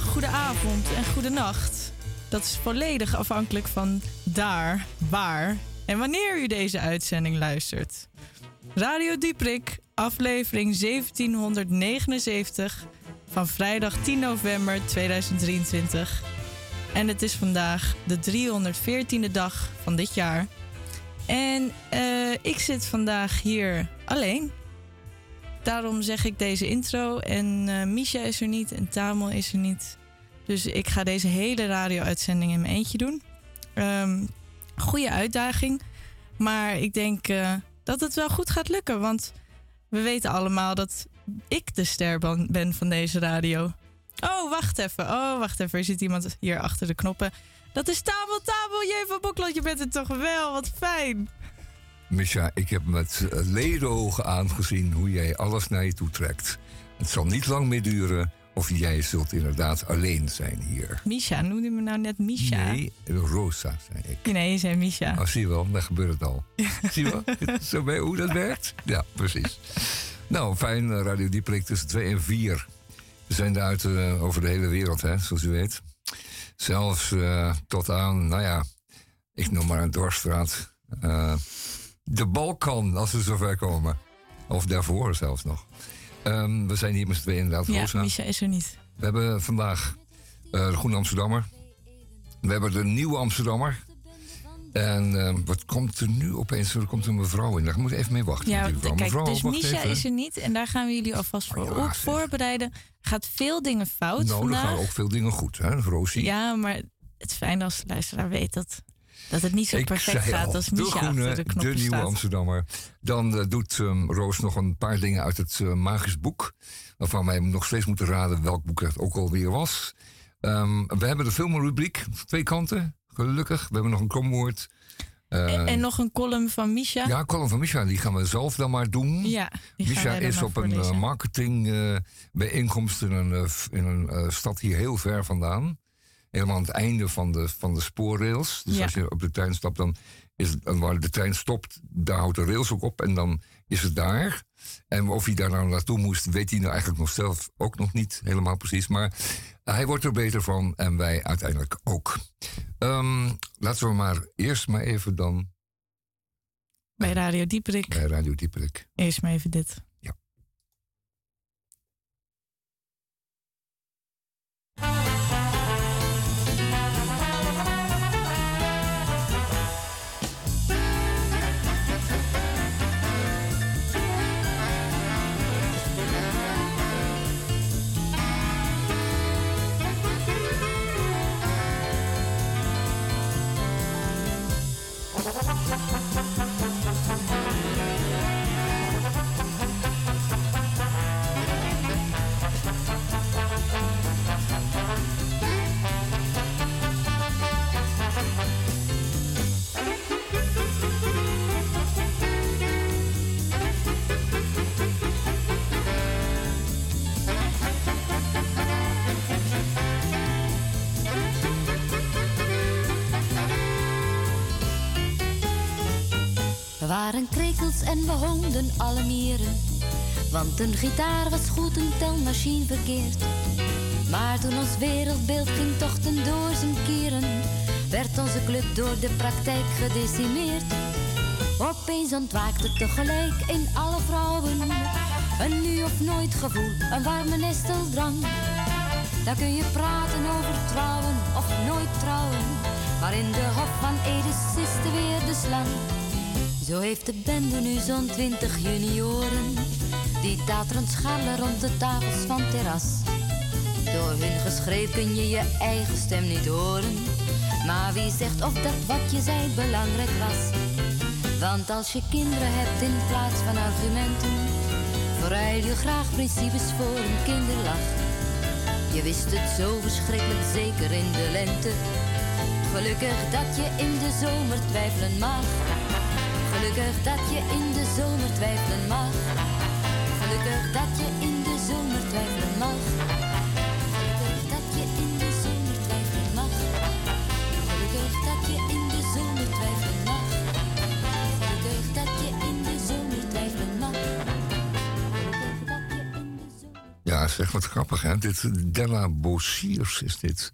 Goedenavond en goedenacht. Dat is volledig afhankelijk van daar, waar en wanneer u deze uitzending luistert. Radio Dieprik, aflevering 1779 van vrijdag 10 november 2023. En het is vandaag de 314e dag van dit jaar. En eh, ik zit vandaag hier alleen. Daarom zeg ik deze intro. En uh, is er niet en Tamel is er niet. Dus ik ga deze hele radio-uitzending in mijn eentje doen. Um, goede uitdaging. Maar ik denk uh, dat het wel goed gaat lukken. Want we weten allemaal dat ik de ster ben van deze radio. Oh, wacht even. Oh, wacht even. Er zit iemand hier achter de knoppen. Dat is Tabel Tabel. Jee van Bokland, je bent het toch wel. Wat fijn. Misha, ik heb met ledenogen aangezien hoe jij alles naar je toe trekt. Het zal niet lang meer duren of jij zult inderdaad alleen zijn hier. Misha, noemde me nou net Misha? Nee, Rosa, zei ik. Nee, je zei Misha. Oh, zie je wel, dan gebeurt het al. zie je wel? Zo bij hoe dat werkt? Ja, precies. Nou, fijn, eh, Radio Dieprik tussen 2 en 4. We zijn eruit uh, over de hele wereld, hè, zoals u weet. Zelfs uh, tot aan, nou ja, ik noem maar een dorpsstraat. Uh, de Balkan, als we zover komen. Of daarvoor zelfs nog. Um, we zijn hier met z'n tweeën inderdaad. Ja, Rosa. Misha is er niet. We hebben vandaag uh, de Groene Amsterdammer. We hebben de Nieuwe Amsterdammer. En uh, wat komt er nu opeens? Er komt een mevrouw in. Daar moet even mee wachten. Ja, kijk, mevrouw, dus Misha is er niet. En daar gaan we jullie alvast voor Oh, ja, op voorbereiden. Gaat veel dingen fout Nou, vandaag. er gaan ook veel dingen goed, hè, Rosie? Ja, maar het fijne als de luisteraar weet dat, dat het niet zo perfect gaat al, als de Misha groene, achter de de nieuwe staat. Amsterdammer. Dan eh, doet ehm, Roos nog een paar dingen uit het eh, magisch boek. Waarvan wij nog steeds moeten raden welk boek het ook alweer was. Ehm, we hebben de filmrubriek, twee kanten, gelukkig. We hebben nog een komwoord. Eh, En, en nog een column van Misha. ja, column van Misha, die gaan we zelf dan maar doen. Ja, Misha is op een marketingbijeenkomst in, een, f- in een stad hier heel ver vandaan. Helemaal aan het einde van de, van de spoorrails. Dus Ja. als je op de trein stapt, dan is het, waar de trein stopt, daar houdt de rails ook op. En dan is het daar. En of hij daar nou naartoe moest, weet hij nou eigenlijk nog zelf ook nog niet helemaal precies. Maar hij wordt er beter van en wij uiteindelijk ook. Ehm, laten we maar eerst maar even dan Bij Radio Dieperik. bij Radio Dieperik. Eerst maar even dit. Krekels en we hoonden alle mieren. Want een gitaar was goed, een telmachine verkeerd. Maar toen ons wereldbeeld ging tochten door zijn kieren, werd onze club door de praktijk gedecimeerd. Opeens ontwaakte tegelijk in alle vrouwen een nu of nooit gevoel, een warme nesteldrang. Daar kun je praten over trouwen of nooit trouwen. Maar in de hof van Edis is er weer de slang. Zo heeft de bende nu zo'n twintig junioren. Die taterend scharrelen rond de tafels van terras. Door hun geschreeuw kun je je eigen stem niet horen. Maar wie zegt of dat wat je zei belangrijk was? Want als je kinderen hebt in plaats van argumenten, verruil je graag principes voor een kinderlach. Je wist het zo verschrikkelijk zeker in de lente. Gelukkig dat je in de zomer twijfelen mag. Gelukkig dat je in de zomer twijfelen mag. Gelukkig dat je in de zomer twijfelen mag. Zeg, wat grappig hè. Dit, Della Bossiers is dit.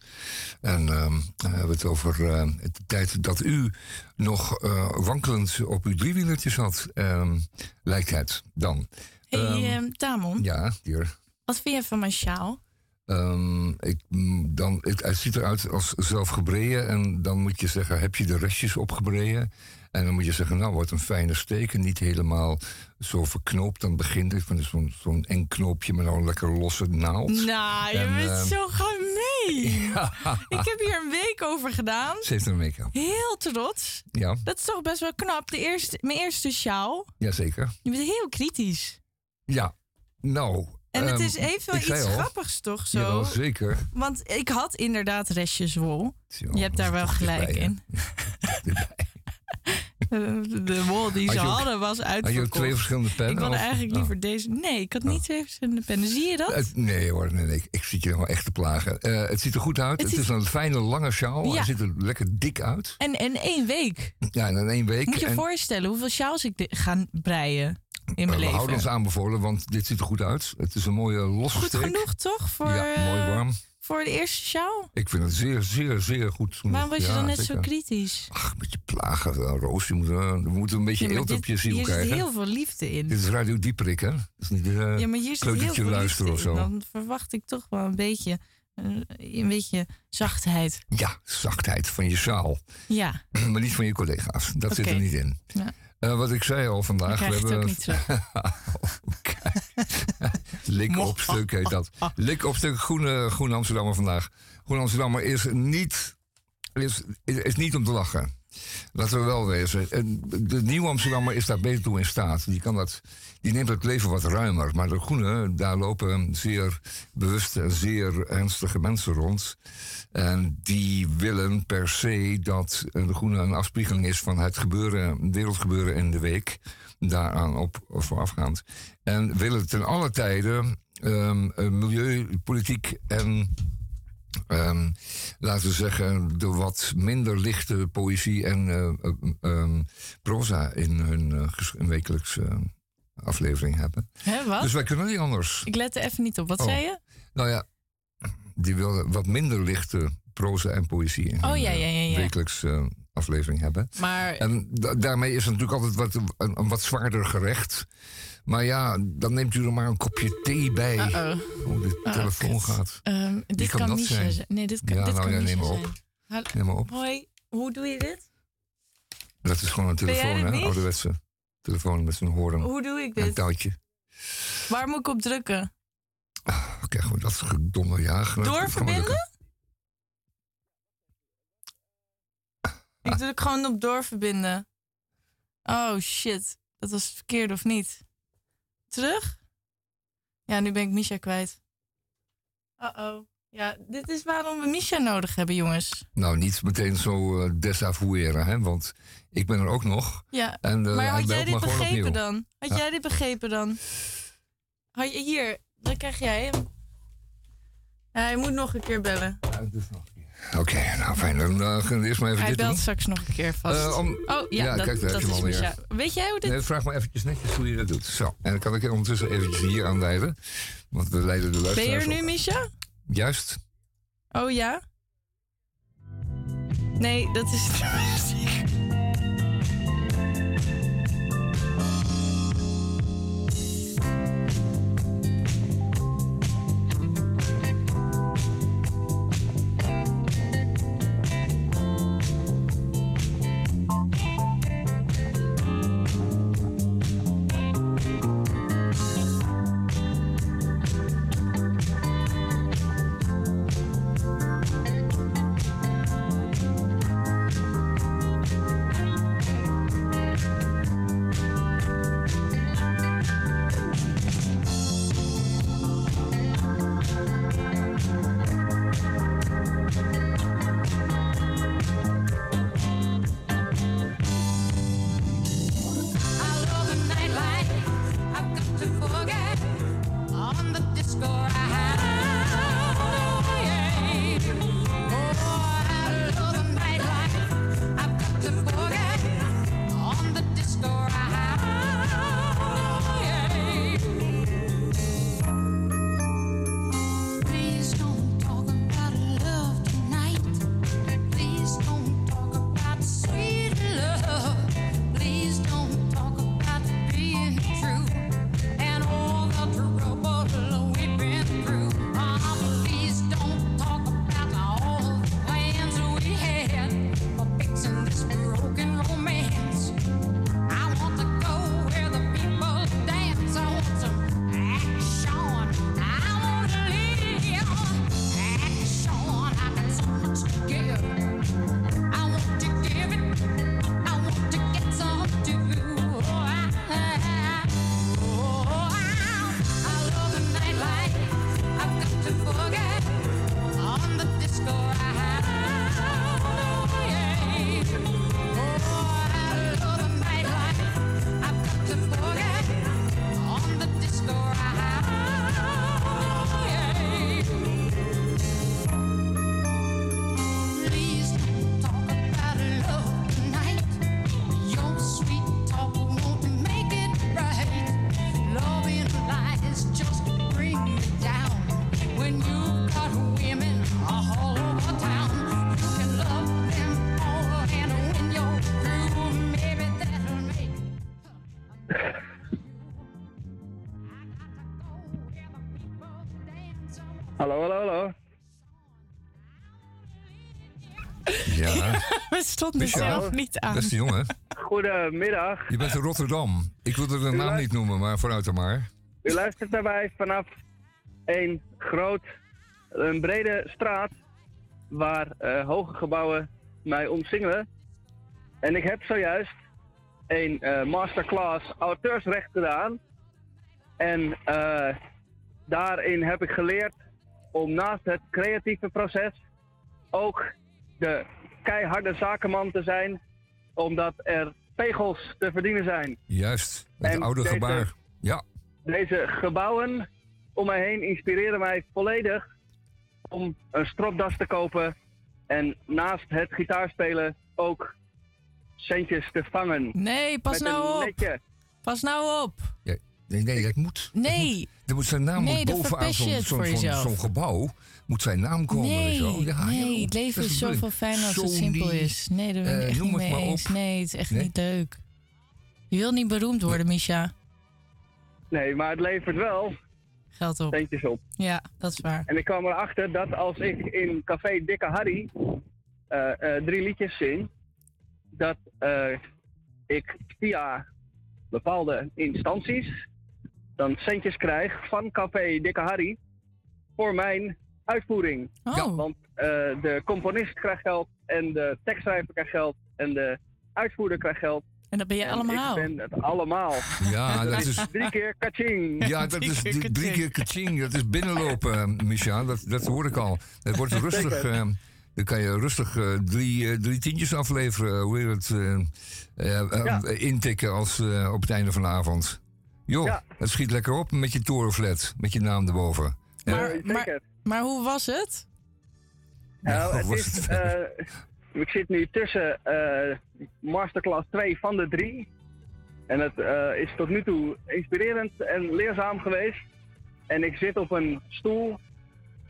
En ehm, we hebben het over eh, de tijd dat u nog eh, wankelend op uw driewielertje zat. Ehm, lijkt het dan. hey, Ehm, ehm, Tamon, Ja, hier. wat vind je van mijn sjaal? Ik, mm, dan, het, het ziet eruit als zelf gebreien. En dan moet je zeggen, heb je de restjes opgebreien? En dan moet je zeggen, nou, wat een fijne steek. En niet helemaal zo verknoopt. Dan begint het van zo'n zo'n eng knoopje met nou een lekker losse naald. Nou, je En, bent ehm, zo gemeen. Ja, Ik heb hier een week over gedaan. ze heeft er een make-up. Heel trots. Ja, Dat is toch best wel knap. De eerste, mijn eerste sjaal. jazeker. Je bent heel kritisch. Ja, nou. En het ehm, is heeft wel iets al, grappigs toch zo? Jawel, zeker. Want ik had inderdaad restjes wol. Zo, Je hebt daar wel gelijk in. De wol die Had ze je ook- hadden was Had je ook uitverkocht. twee verschillende pennen? Ik of- eigenlijk Oh. liever deze. Nee, ik had niet twee verschillende pennen. Zie je dat? Het- nee hoor, nee, nee, ik, ik zit je wel echt te plagen. Eh, het ziet er goed uit. Het Het, is- een fijne lange sjaal. Ja. Hij ziet er lekker dik uit. En in één week. Ja, en in één week. Moet je en, voorstellen hoeveel sjaals ik ga breien in mijn we houden ons aanbevolen, want dit ziet er goed uit. Het is een mooie losse Goed steek. genoeg toch voor, Ja, mooi eh, warm. Voor de eerste sjaal? Ik vind het zeer, zeer, zeer goed. Waarom was je Ja, dan net zeker. zo kritisch? Ach, een beetje plagen, Roos. Je moet, eh, we moeten een beetje maar eelt dit- op je ziel hier krijgen. zit heel veel liefde in. Dit is Radio Dieperik, hè? Dat is niet eh ja, maar hier zit heel veel luisteren liefde of in. zo. Dan verwacht ik toch wel een beetje, eh, een beetje zachtheid. Ja, zachtheid van je zaal. Ja, maar niet van je collega's. Dat zit er niet in. Ja. Wat ik zei al vandaag. krijg je het ook hebben... niet terug. Kijk. Lik op stuk heet dat. Lik op stuk Groene, Groene Amsterdammer vandaag. Groene Amsterdammer is niet, is, is, niet om te lachen. Laten we wel wezen. En De nieuwe Amsterdammer is daar beter toe in staat. Die, kan dat, die neemt het leven wat ruimer. Maar de Groene, daar lopen zeer bewuste en zeer ernstige mensen rond. En die willen per se dat de Groene een afspiegeling is van het gebeuren, wereldgebeuren in de week. Daaraan op voorafgaand. En willen ten alle tijden ehm, eh, milieupolitiek en ehm, laten we zeggen, de wat minder lichte poëzie en ehm, proza in hun wekelijkse aflevering hebben. Hè, wat? Dus wij kunnen niet anders. Ik let er even niet op. Wat Oh. zei je? Nou ja, die willen wat minder lichte proza en poëzie in Oh, ja, eh, ja, ja, ja. wekelijkse aflevering hebben. Maar En da- daarmee is het natuurlijk altijd wat, een, een wat zwaarder gerecht. Maar ja, dan neemt u er maar een kopje thee bij. Oh, de Ah, telefoon kut. gaat. Ehm, dit kan Misha zijn? zijn. Nee, dit kan, Ja, dit nou kan ja, Misha neem maar op. zijn. Neem maar op. Hoi, hoe doe je dit? Dat is gewoon een telefoon, dit hè? niet? Ouderwetse telefoon met zo'n hoorn. Hoe doe ik en een dit? touwtje. Waar moet ik op drukken? Oké, gewoon dat gedomme jagen. Doorverbinden? Ik druk gewoon op doorverbinden. Oh shit, dat was verkeerd of niet? Terug? Ja, nu ben ik Misha kwijt. Uh-oh. Ja, dit is waarom we Misha nodig hebben, jongens. Nou, niet meteen zo eh desavoueren, hè? Want ik ben er ook nog. Ja, En, eh, maar had jij dit begrepen dan? Had Ja. jij dit begrepen dan? Had je, hier, dan krijg jij hem. Ja, hij moet nog een keer bellen. Oké, nou fijn. Dan eh, gaan we eerst maar even Hij dit belt doen. straks nog een keer vast. Eh, om- oh ja, Ja, dat, kijk, daar heb dat je hem is alweer. Weet jij hoe dit... Nee, vraag maar eventjes netjes hoe je dat doet. Zo, en dan kan ik ondertussen eventjes hier aanleiden. Want we leiden de ben je luisteraars er nu, op. Misha? Juist. Oh ja? Nee, dat is Stonden Michel, zelf niet aan. beste jongen. Goedemiddag. Je bent in Rotterdam. Ik wilde de naam niet noemen, maar vooruit dan maar. U luistert daarbij vanaf een groot, een brede straat waar eh, hoge gebouwen mij omsingelen. En ik heb zojuist een eh, masterclass auteursrecht gedaan. En eh, daarin heb ik geleerd om naast het creatieve proces ook de keiharde zakenman te zijn, omdat er pegels te verdienen zijn. Juist, het En oude deze- gebaar. Ja, Deze gebouwen om mij heen inspireren mij volledig om een stropdas te kopen en naast het gitaarspelen ook centjes te vangen. Nee, pas Met nou op. netje. Pas nou op. nee, nee, het moet. Nee, Er moet zijn naam Nee, bovenaan zo'n gebouw. Moet zijn naam komen. nee, Ja, nee. Het leven is zoveel fijner als het simpel is. Nee, daar ben ik eh, echt niet het mee maar eens. op. Nee, het is echt Nee? niet leuk. Je wil niet beroemd worden, Misha. Nee, maar het levert wel Geld op. centjes op. Ja, dat is waar. En ik kwam erachter dat als ik in café Dikke Harry eh, eh, drie liedjes zing, dat eh, ik via bepaalde instanties dan centjes krijg van café Dikke Harry voor mijn uitvoering. Oh, Want eh, de componist krijgt geld en de tekstschrijver krijgt geld en de uitvoerder krijgt geld. en dat ben je En allemaal. Ik ben het allemaal. Ja, dat is... Drie keer kaching. Ja, dat Drie is keer drie, keer kaching. Dat is binnenlopen, eh, Micha. Dat, dat hoor ik al. Het wordt rustig. Eh, dan kan je rustig eh, drie, drie tientjes afleveren. Hoe heet het? Ja. Intikken als, op het einde van de avond. Joh, Ja. het schiet lekker op met je torenflat. Met je naam erboven. Maar, maar. Maar hoe was het? Nou, het is, eh, ik zit nu tussen eh, Masterclass 2 van de drie. En het eh, is tot nu toe inspirerend en leerzaam geweest. En ik zit op een stoel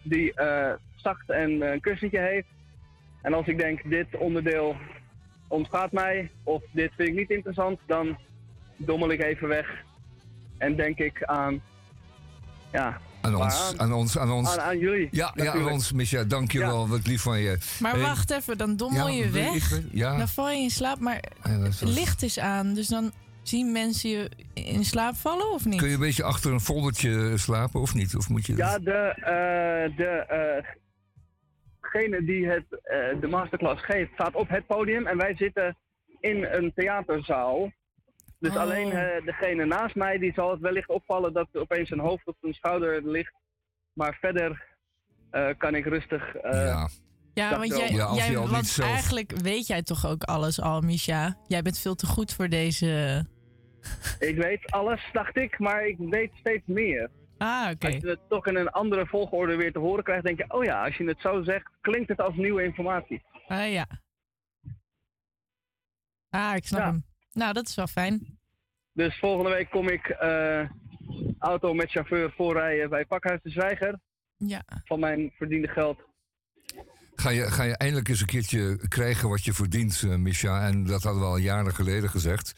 die eh, zacht en een kussentje heeft. En als ik denk, dit onderdeel ontgaat mij, of dit vind ik niet interessant, dan dommel ik even weg. En denk ik aan, ja, Aan ons, aan? aan ons, aan ons. aan, aan jullie. Ja, ja, aan ons, Micha. Dank je Ja. wel. Wat lief van je. Maar Hey, wacht even, dan dommel je weg. ja. Dan val je in slaap, maar het licht is aan. Dus dan zien mensen je in slaap vallen of niet? Kun je een beetje achter een foldertje slapen of niet? Of moet je Ja, de, eh, de, eh, degene die het, eh, de masterclass geeft, staat op het podium en wij zitten in een theaterzaal. Dus Oh. alleen eh, degene naast mij, die zal het wellicht opvallen dat er opeens een hoofd op een schouder ligt. Maar verder eh, kan ik rustig. eh, ja. Ja, want, jij, Ja, jij, want zelf- eigenlijk weet jij toch ook alles al, Misha? Jij bent veel te goed voor deze... Ik weet alles, dacht ik, maar ik weet steeds meer. Ah, oké. Als je het toch in een andere volgorde weer te horen krijgt, denk je: oh ja, als je het zo zegt, klinkt het als nieuwe informatie. Ah, ja. Ah, ik snap Ja. hem. Nou, dat is wel fijn. Dus volgende week kom ik eh, auto met chauffeur voorrijden bij Pakhuis de Zwijger. Ja. Van mijn verdiende geld. Ga je, ga je eindelijk eens een keertje krijgen wat je verdient, uh, Misha? En dat hadden we al jaren geleden gezegd.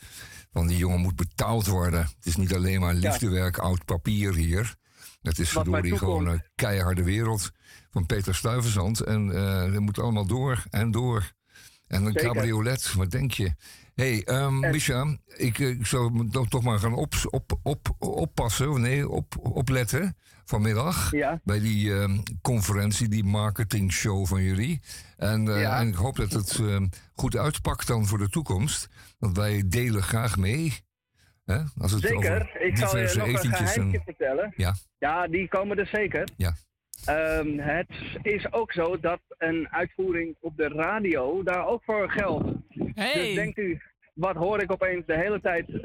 Want die jongen moet betaald worden. Het is niet alleen maar liefdewerk, oud papier hier. Het is verdorie gewoon een keiharde wereld van Peter Stuyvesant. En uh, dat moet allemaal door en door. En een Zeker. cabriolet, wat denk je? Hé, hey, um, En- Misha, ik, eh, ik zou me toch, maar gaan op, op, op, oppassen, of nee, op, opletten vanmiddag Ja, bij die ehm, conferentie, die marketingshow van jullie. En, eh, Ja. en ik hoop dat het ehm, goed uitpakt dan voor de toekomst. Want wij delen graag mee. Hè? Als het over zeker. Ik zal je nog een en- vertellen. Ja. Ja, die komen er zeker. Ja. Ehm, het is ook zo dat een uitvoering op de radio daar ook voor geldt. Hey. Dus denkt u, wat hoor ik opeens de hele tijd eh,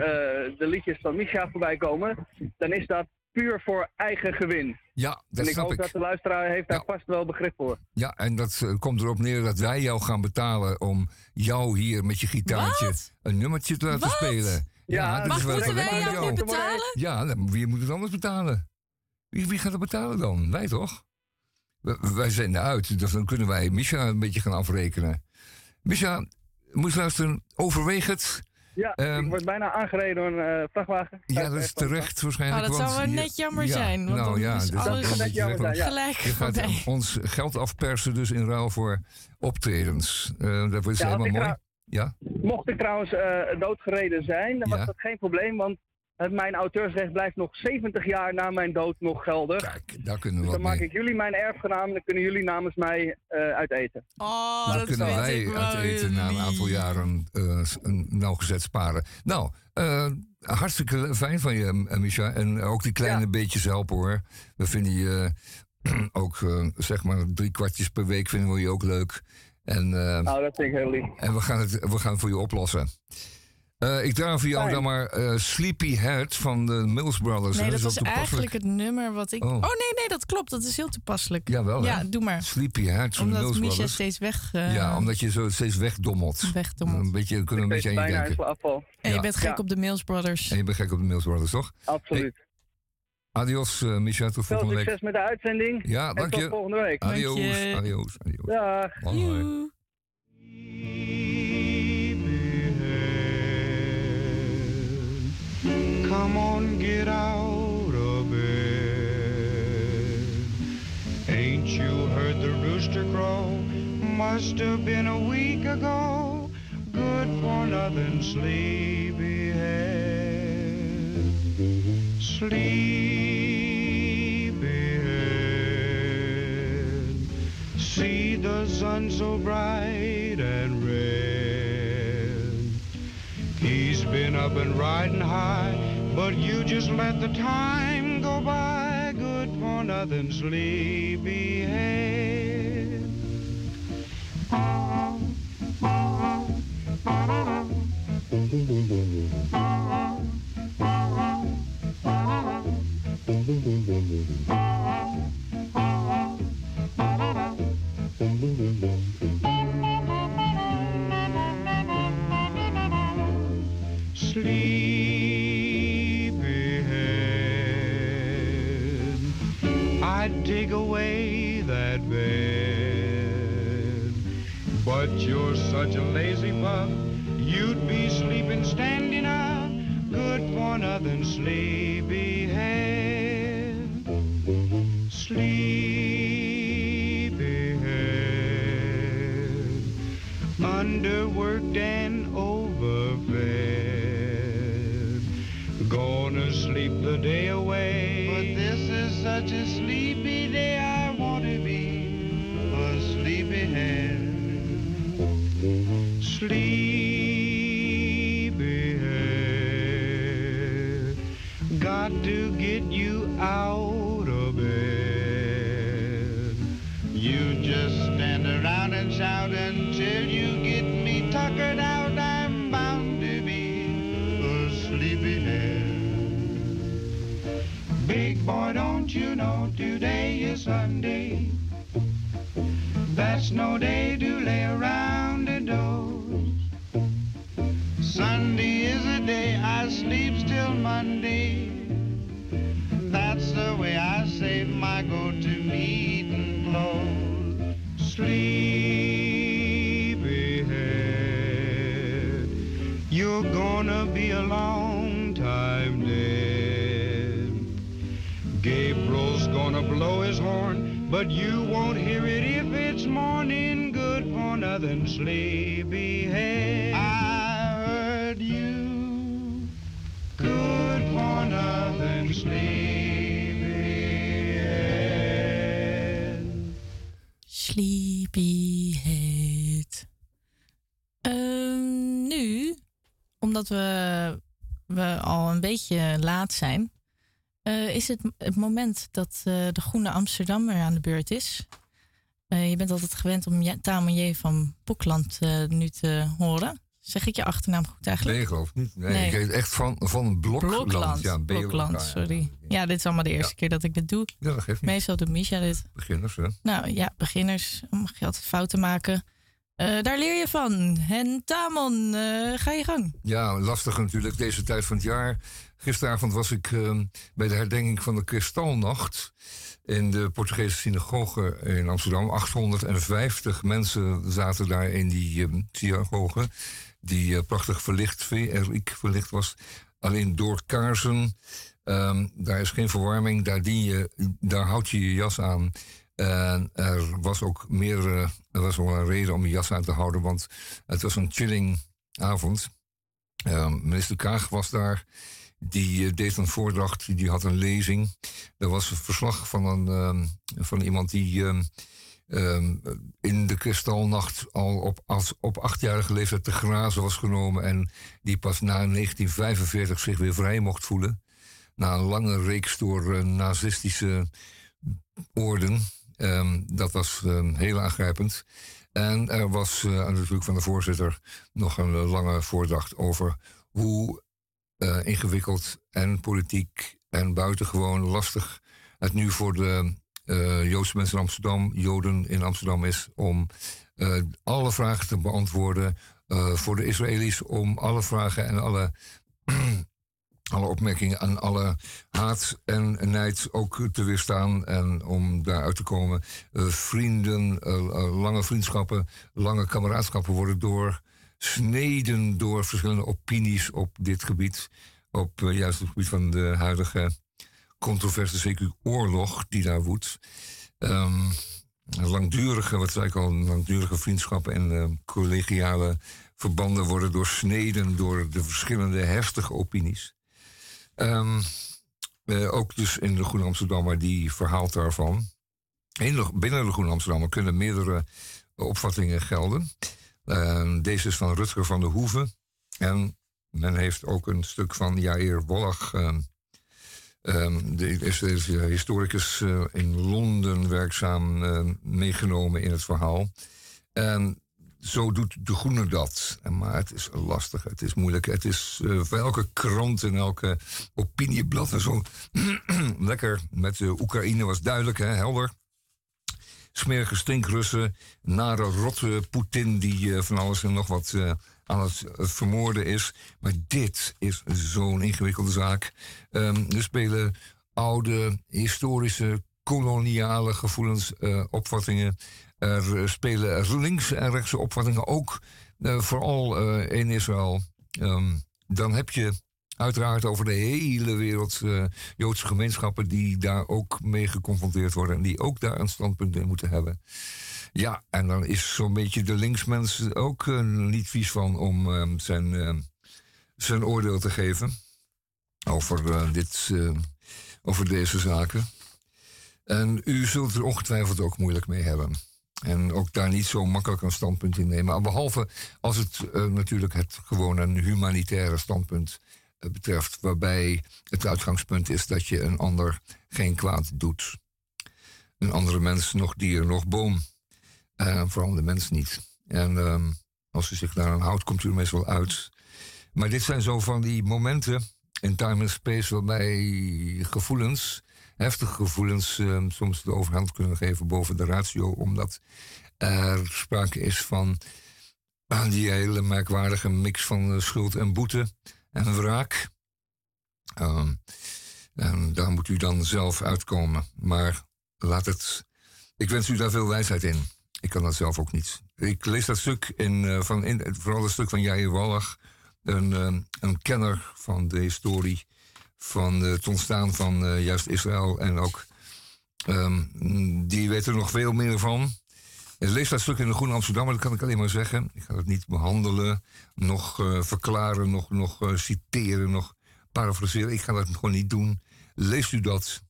de liedjes van Misha voorbij komen? Dan is dat puur voor eigen gewin. Ja, dat en ik snap hoop ik. dat de luisteraar heeft daar Ja. vast wel begrip voor. Ja, en dat eh, komt erop neer dat wij jou gaan betalen om jou hier met je gitaartje Wat? een nummertje te laten Wat? spelen. Ja, dat Mag is wel Moeten wij jou betalen? Ja, dan- wie moet het anders betalen? Wie, wie gaat het betalen dan? Wij toch? Wij zenden uit, dus dan kunnen wij Misha een beetje gaan afrekenen. Misha, moet je luisteren, overweeg het. Ja, Ehm, ik word bijna aangereden door een eh, vrachtwagen. Ja, dat is terecht waarschijnlijk. Oh, dat zou wel net jammer ja, zijn, want nou dan ja, is dus alles- je Net jammer zijn, ja. Gelijk Je gaat ons geld afpersen dus in ruil voor optredens. Eh, dat is Ja, helemaal mooi. Ja, Mocht ik trouwens eh, doodgereden zijn, dan Ja. was dat geen probleem, want mijn auteursrecht blijft nog 70 jaar na mijn dood nog geldig. kijk, daar kunnen we Dus dan maak mee. ik jullie mijn erfgenaam en dan kunnen jullie namens mij eh uiteten. Oh, Daar dat kunnen wij uit eten na een aantal jaren eh, een nauwgezet sparen. Nou, eh, hartstikke fijn van je, eh, Micha. En ook die kleine Ja. beetjes helpen hoor. We vinden je ook, eh, zeg maar, drie kwartjes per week vinden we je ook leuk. En, eh, Nou, dat vind ik heel lief. en we, gaan het, we gaan het voor je oplossen. Eh, ik draai voor jou Fijn. dan maar eh, Sleepy Head van de Mills Brothers. Nee, hè? dat is eigenlijk het nummer wat ik... Oh. Oh, nee, nee, dat klopt. Dat is heel toepasselijk. Jawel, ja, hè? doe maar. Sleepy Head van de Omdat Mills Brothers. steeds weg... eh, ja, omdat je zo steeds wegdommelt. wegdommelt. Een beetje, kunnen we een beetje aan je denken. afval. En je bent gek Ja. op de Mills Brothers. En je bent gek op de Mills Brothers, toch? Absoluut. Adios, eh Micha. Tot Veel volgende week. succes met de uitzending. Ja, en dank tot je. volgende week. Adios, adios, adios. Dag. Hoi. Come on, get out of bed. Ain't you heard the rooster crow? Must have been a week ago. Good for nothing, sleepyhead. Sleepyhead. See the sun so bright and red. He's been up and riding high, but you just let the time go by. Good for nothing, sleepyhead. Sleepyhead, I'd dig away that bed, but you're such a lazy pup, you'd be sleeping standing up. Good for nothing, sleepyhead. Sleepyhead, underworked and overfed. Gonna sleep the day away. Such a sleepy day, I want to be a sleepyhead. Sleepyhead, got to get you out today is Sunday? That's no day to lay around and doze. Sunday is a day I sleep till Monday. That's the way I save my go-to-meeting clothes. Sleepyhead, you're gonna be a Blow his horn, but you won't hear it if it's morning. Good for nothing, sleepyhead. I heard you. Good for nothing, sleepyhead. Sleepyhead. Ehm, nu, omdat we, we al een beetje laat zijn, eh, is het het moment dat eh, de Groene Amsterdammer aan de beurt is. Eh, je bent altijd gewend om Ja- Tamon J. van Boekland eh, nu te horen. Zeg ik je achternaam goed eigenlijk? Nee, geloof ik niet. Nee, Nee. ik heet echt van, van Blokland. Blokland. Ja, Blokland, sorry. Ja, dit is allemaal de eerste keer dat ik dit doe. Ja, dat geeft niet. Meestal doet Misha dit. Beginners, hè? Nou ja, beginners mag je altijd fouten maken. Eh, daar leer je van. En Tamon, eh, ga je gang. Ja, lastig natuurlijk deze tijd van het jaar. Gisteravond was ik ehm, bij de herdenking van de Kristalnacht in de Portugese synagoge in Amsterdam. 850 mensen zaten daar in die ehm, synagoge. die prachtig verlicht, VRIek verlicht was. Alleen door kaarsen, ehm, daar is geen verwarming, daar, dien je, daar houd je je jas aan. En er was ook meer, er was wel een reden om je jas aan te houden, want het was een chilling avond. Ehm, minister Kaag was daar. Die uh, deed een voordracht, die had een lezing. Er was een verslag van, een, ehm, van iemand die ehm, in de kristalnacht al op, als, op achtjarige leeftijd te grazen was genomen. En die pas na 1945 zich weer vrij mocht voelen. Na een lange reeks door uh, nazistische orden. dat was heel aangrijpend. En er was uh, natuurlijk van de voorzitter nog een lange voordracht over hoe uh, ingewikkeld en politiek en buitengewoon lastig het nu voor de Joodse mensen in Amsterdam, Joden in Amsterdam is om alle vragen te beantwoorden. voor de Israëli's om alle vragen en alle alle opmerkingen en alle haat en nijd ook te weerstaan en om daaruit te komen. Uh, vrienden, uh, lange vriendschappen, lange kameradschappen worden doorsneden door verschillende opinies op dit gebied. Op juist het gebied van de huidige controverse CQ-oorlog die daar woedt. Um, langdurige, wat zei ik al, langdurige vriendschappen en collegiale verbanden worden doorsneden door de verschillende heftige opinies. Um, ook dus in de Groene Amsterdammer, die verhaalt daarvan. binnen de Groene Amsterdammer kunnen meerdere opvattingen gelden. Uh, deze is van Rutger van der Hoeven. En men heeft ook een stuk van Jair Wallach. Uh, um, de, is, is historicus uh, in Londen werkzaam meegenomen in het verhaal. Zo doet de Groene dat. Maar het is lastig, het is moeilijk. Het is uh, voor elke krant en elke opinieblad en zo. lekker. Met de Oekraïne was duidelijk, hè, helder. Smerige stinkrussen, nare rotte Poetin die uh, van alles en nog wat uh, aan het vermoorden is. Maar dit is zo'n ingewikkelde zaak. Um, er spelen oude, historische, koloniale gevoelens, opvattingen er spelen links en rechtse opvattingen ook, uh, vooral uh, in Israël. Um, dan heb je uiteraard over de hele wereld uh, Joodse gemeenschappen die daar ook mee geconfronteerd worden en die ook daar een standpunt in moeten hebben. Ja, en dan is zo'n beetje de linksmens ook niet vies van om ehm, zijn, ehm, zijn oordeel te geven over, dit, over deze zaken. En u zult er ongetwijfeld ook moeilijk mee hebben. En ook daar niet zo makkelijk een standpunt in nemen. Behalve als het uh, natuurlijk het gewoon een humanitaire standpunt uh, betreft. Waarbij het uitgangspunt is dat je een ander geen kwaad doet. Een andere mens, nog dier, nog boom. Uh, vooral de mens niet. En ehm, als u zich daar aan houdt, komt u er meestal uit. Maar dit zijn zo van die momenten in time en space waarbij gevoelens heftige gevoelens uh, soms de overhand kunnen geven boven de ratio, omdat er sprake is van uh, die hele merkwaardige mix van uh, schuld en boete en wraak. Ehm, en daar moet u dan zelf uitkomen. Maar laat het. Ik wens u daar veel wijsheid in. Ik kan dat zelf ook niet. Ik lees dat stuk in, uh, van, in vooral het stuk van Jair Wallach, een, uh, een kenner van de historie van het ontstaan van uh, juist Israël. En ook um, die weten er nog veel meer van. Lees dat stuk in de Groene Amsterdam, dat kan ik alleen maar zeggen. Ik ga het niet behandelen, nog uh, verklaren, nog, nog citeren, nog parafraseren. Ik ga dat gewoon niet doen. Leest u dat.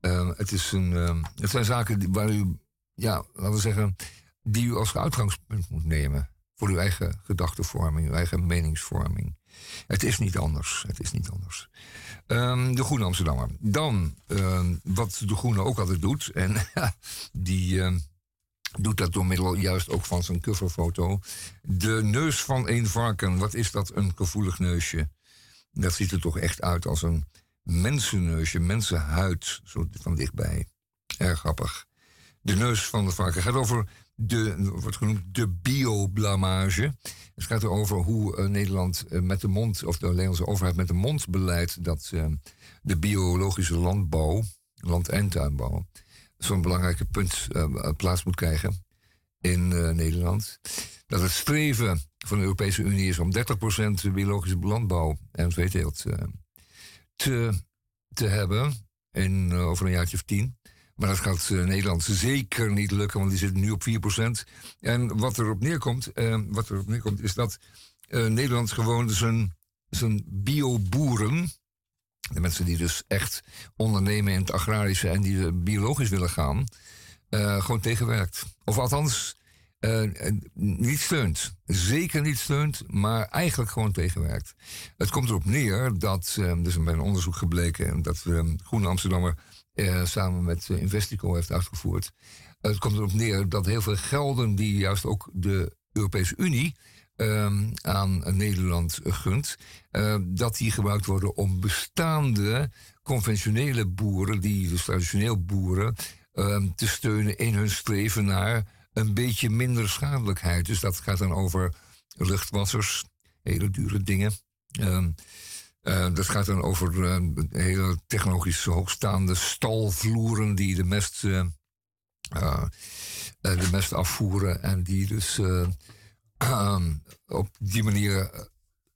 Uh, het, is een, uh, het zijn zaken waar u, ja, laten we zeggen, die u als uitgangspunt moet nemen. Voor uw eigen gedachtenvorming, uw eigen meningsvorming. Het is niet anders. Het is niet anders. Um, de Groene Amsterdammer. Dan, um, wat de Groene ook altijd doet. En die um, doet dat door middel juist ook van zijn coverfoto. De neus van een varken. Wat is dat een gevoelig neusje? Dat ziet er toch echt uit als een mensenneusje, mensenhuid, zo van dichtbij. Erg grappig. De neus van de varken gaat over de, wordt genoemd de bioblamage. Het gaat erover hoe uh, Nederland uh, met de mond, of de Nederlandse overheid met de mond beleidt dat uh, de biologische landbouw, land- en tuinbouw, zo'n belangrijke punt plaats moet krijgen in Nederland. dat het streven van de Europese Unie is om 30% biologische landbouw en veeteelt te, te hebben in, over een jaartje of tien. Maar dat gaat Nederland zeker niet lukken, want die zitten nu op 4%. En wat erop neerkomt, wat erop neerkomt is dat Nederland gewoon zijn, zijn bioboeren, de mensen die dus echt ondernemen in het agrarische en die biologisch willen gaan, gewoon tegenwerkt. Of althans, niet steunt. Zeker niet steunt, maar eigenlijk gewoon tegenwerkt. Het komt erop neer dat, uh, er is bij een onderzoek gebleken dat uh, Groene Amsterdammer samen met Investico heeft uitgevoerd. Het komt erop neer dat heel veel gelden die juist ook de Europese Unie ehm, aan Nederland gunt, dat die gebruikt worden om bestaande conventionele boeren, die dus traditioneel boeren, Ehm, te steunen in hun streven naar een beetje minder schadelijkheid. Dus dat gaat dan over luchtwassers, hele dure dingen. Um, dat gaat dan over ehm, hele technologisch hoogstaande stalvloeren die de mest, uh, de mest afvoeren en die dus op die manier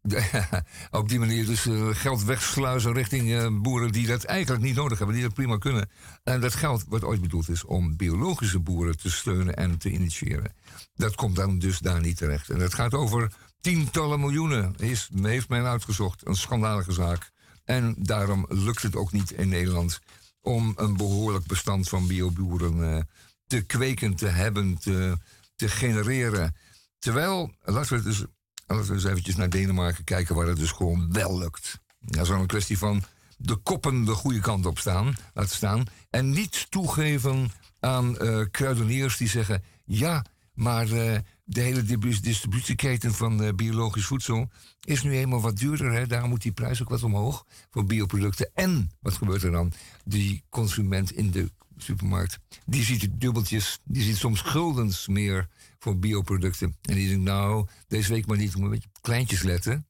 op die manier dus uh, geld wegsluizen richting uh, boeren die dat eigenlijk niet nodig hebben, die dat prima kunnen. En dat geld wat ooit bedoeld is om biologische boeren te steunen en te initiëren. Dat komt dan dus daar niet terecht. En dat gaat over tientallen miljoenen, is, heeft men uitgezocht. Een schandalige zaak. En daarom lukt het ook niet in Nederland om een behoorlijk bestand van bioboeren uh, te kweken, te hebben, te, genereren. Terwijl, laten we dus Laten we eens eventjes naar Denemarken kijken waar het dus gewoon wel lukt. Dat is wel een kwestie van de koppen de goede kant op staan, laten staan. En niet toegeven aan uh, kruideniers die zeggen... ja, maar uh, de hele distributieketen van uh, biologisch voedsel is nu eenmaal wat duurder. Hè? Daarom moet die prijs ook wat omhoog voor bioproducten. En wat gebeurt er dan? Die consument in de supermarkt, die ziet dubbeltjes, die ziet soms guldens meer voor bioproducten. En die denkt, nou, deze week maar niet, om een beetje kleintjes letten.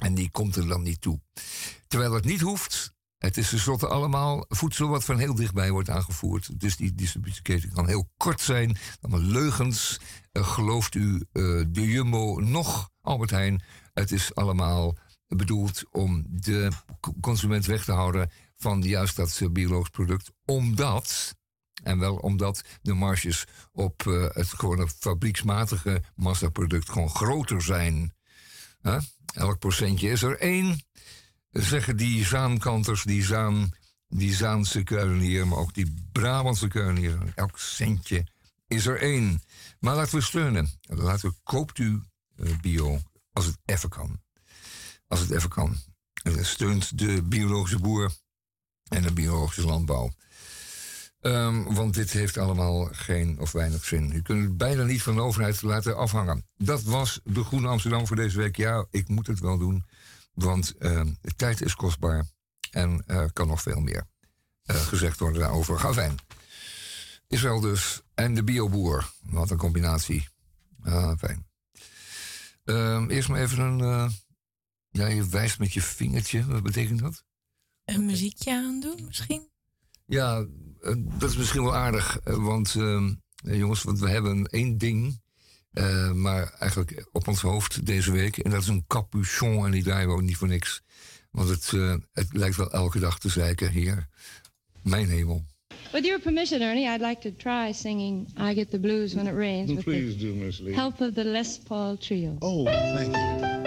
En die komt er dan niet toe. Terwijl het niet hoeft. Het is tenslotte allemaal voedsel wat van heel dichtbij wordt aangevoerd. Dus die distributieketen kan heel kort zijn. Allemaal leugens. Uh, gelooft u uh, de Jumbo nog, Albert Heijn. Het is allemaal bedoeld om de consument weg te houden van juist dat biologisch product. Omdat en wel omdat de marges op het gewone fabrieksmatige massaproduct gewoon groter zijn. Elk procentje is er één. Zeggen die Zaankanters, die, Zaan, die Zaanse kruidenier, maar ook die Brabantse kruidenier. Elk centje is er één. Maar laten we steunen. Laten we, koopt u uh, bio als het even kan. Als het even kan. Steunt de biologische boer en de biologische landbouw. Um, want dit heeft allemaal geen of weinig zin. U kunt het bijna niet van de overheid laten afhangen. Dat was de Groene Amsterdam voor deze week. Ja, ik moet het wel doen. Want uh, de tijd is kostbaar. En er uh, kan nog veel meer uh, gezegd worden daarover. Ga fijn. Israël dus. En de bioboer. Wat een combinatie. Ah, fijn. Um, eerst maar even een... Eh, ja, je wijst met je vingertje. Wat betekent dat? Een muziekje aandoen misschien? Ja, eh, dat is misschien wel aardig. Eh, want ehm, eh, jongens, want we hebben één ding. Maar eigenlijk op ons hoofd deze week. En dat is een capuchon. En die draaien we ook niet voor niks. Want het, het lijkt wel elke dag te zeiken hier. Mijn hemel. With your permission, Ernie, I'd like to try singing I Get the Blues When It Rains. With Please the do, Miss Lee. Help of the Les Paul Trio. Oh, thank you.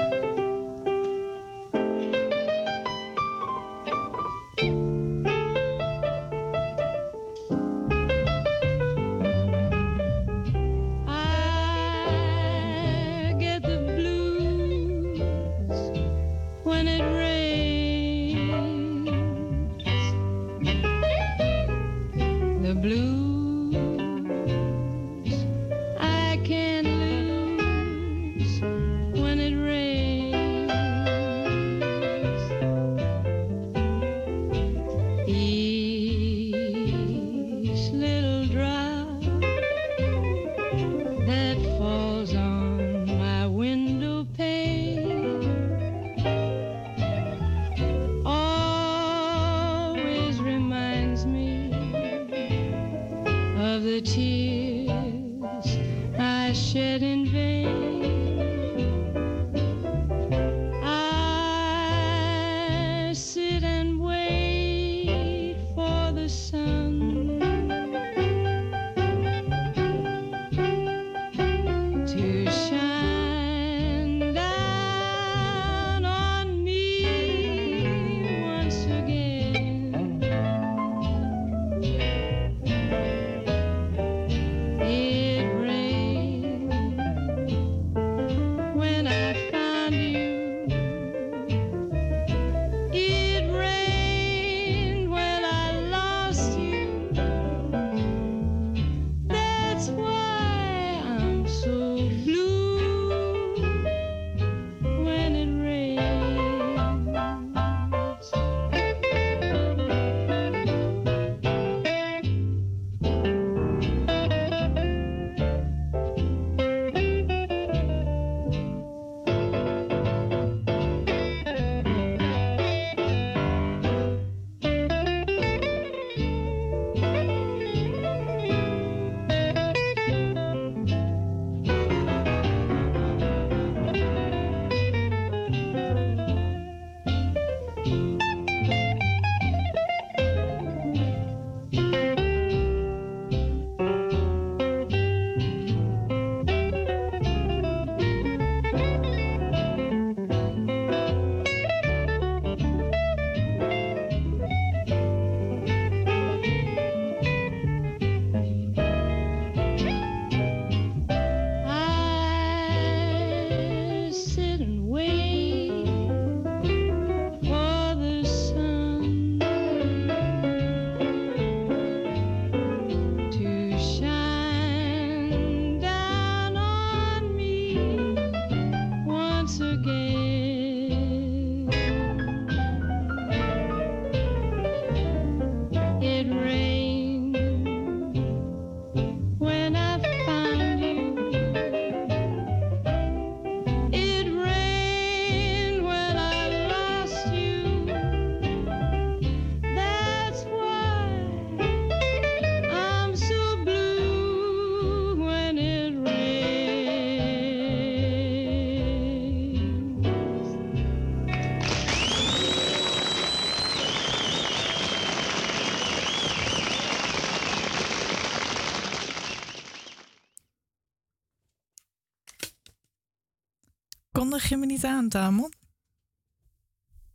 Aan, Tamon?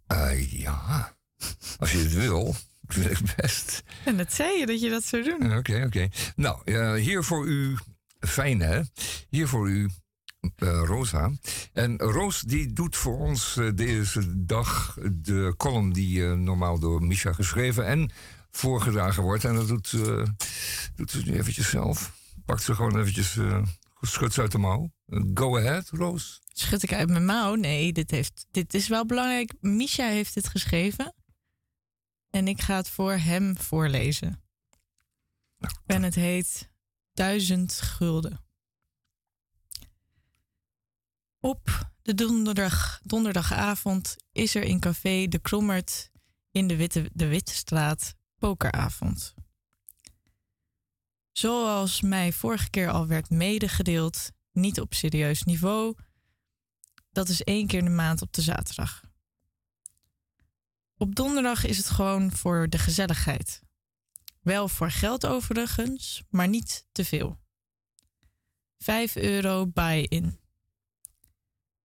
Eh, ja, als je het wil, wil ik best. En dat zei je dat je dat zou doen. Oké, oké. Nou, eh, hier voor u, fijn hè? Hier voor u, eh, Rosa. En Roos die doet voor ons deze dag de column die normaal door Misha geschreven en voorgedragen wordt. En dat doet, doet ze nu eventjes zelf. Pakt ze gewoon eventjes, schudt ze uit de mouw. Go ahead, Roos. Schud ik uit mijn mouw? Nee, dit, heeft, dit is wel belangrijk. Misha heeft dit geschreven. En ik ga het voor hem voorlezen. En het heet Duizend Gulden. Op de donderdag, donderdagavond is er in café De Krommert in de Witte, de Witte Straat pokeravond. Zoals mij vorige keer al werd medegedeeld, niet op serieus niveau. Dat is één keer in de maand op de zaterdag. Op donderdag is het gewoon voor de gezelligheid. Wel voor geld overigens, maar niet te veel. 5 euro buy-in.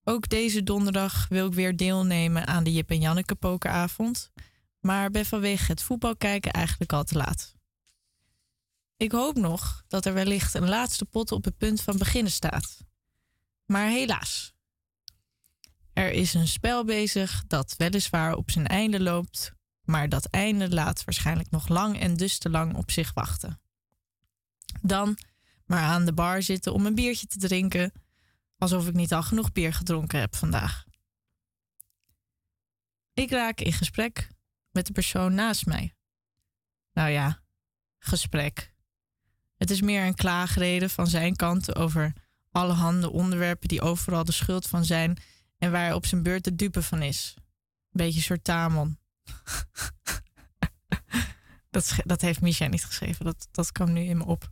Ook deze donderdag wil ik weer deelnemen aan de Jip en Janneke pokeravond, maar ben vanwege het voetbal kijken eigenlijk al te laat. Ik hoop nog dat er wellicht een laatste pot op het punt van beginnen staat. Maar helaas. Er is een spel bezig dat weliswaar op zijn einde loopt, maar dat einde laat waarschijnlijk nog lang en dus te lang op zich wachten. Dan maar aan de bar zitten om een biertje te drinken, alsof ik niet al genoeg bier gedronken heb vandaag. Ik raak in gesprek met de persoon naast mij. Nou ja, gesprek. Het is meer een klaagreden van zijn kant over allerhande onderwerpen die overal de schuld van zijn en waar hij op zijn beurt de dupe van is. Beetje een soort Tamon. dat, dat heeft Misha niet geschreven, dat, dat kwam nu in me op.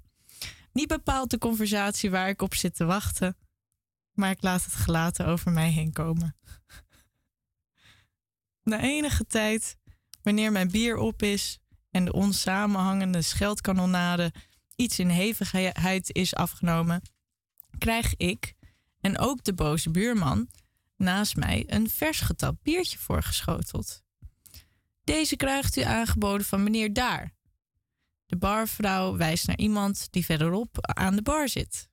Niet bepaald de conversatie waar ik op zit te wachten, maar ik laat het gelaten over mij heen komen. Na enige tijd, wanneer mijn bier op is en de onsamenhangende scheldkanonade iets in hevigheid is afgenomen, krijg ik en ook de boze buurman naast mij een vers getapt biertje voorgeschoteld. Deze krijgt u aangeboden van meneer daar. De barvrouw wijst naar iemand die verderop aan de bar zit.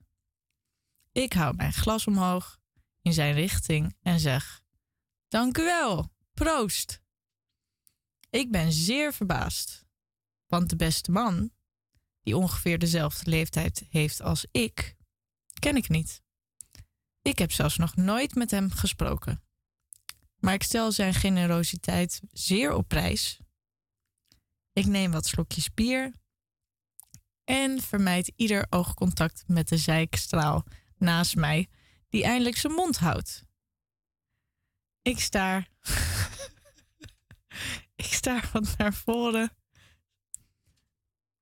Ik hou mijn glas omhoog in zijn richting en zeg: Dank u wel, proost. Ik ben zeer verbaasd, want de beste man, die ongeveer dezelfde leeftijd heeft als ik, ken ik niet. Ik heb zelfs nog nooit met hem gesproken. Maar ik stel zijn generositeit zeer op prijs. Ik neem wat slokjes bier en vermijd ieder oogcontact met de zijkstraal naast mij, die eindelijk zijn mond houdt. Ik staar. ik staar wat naar voren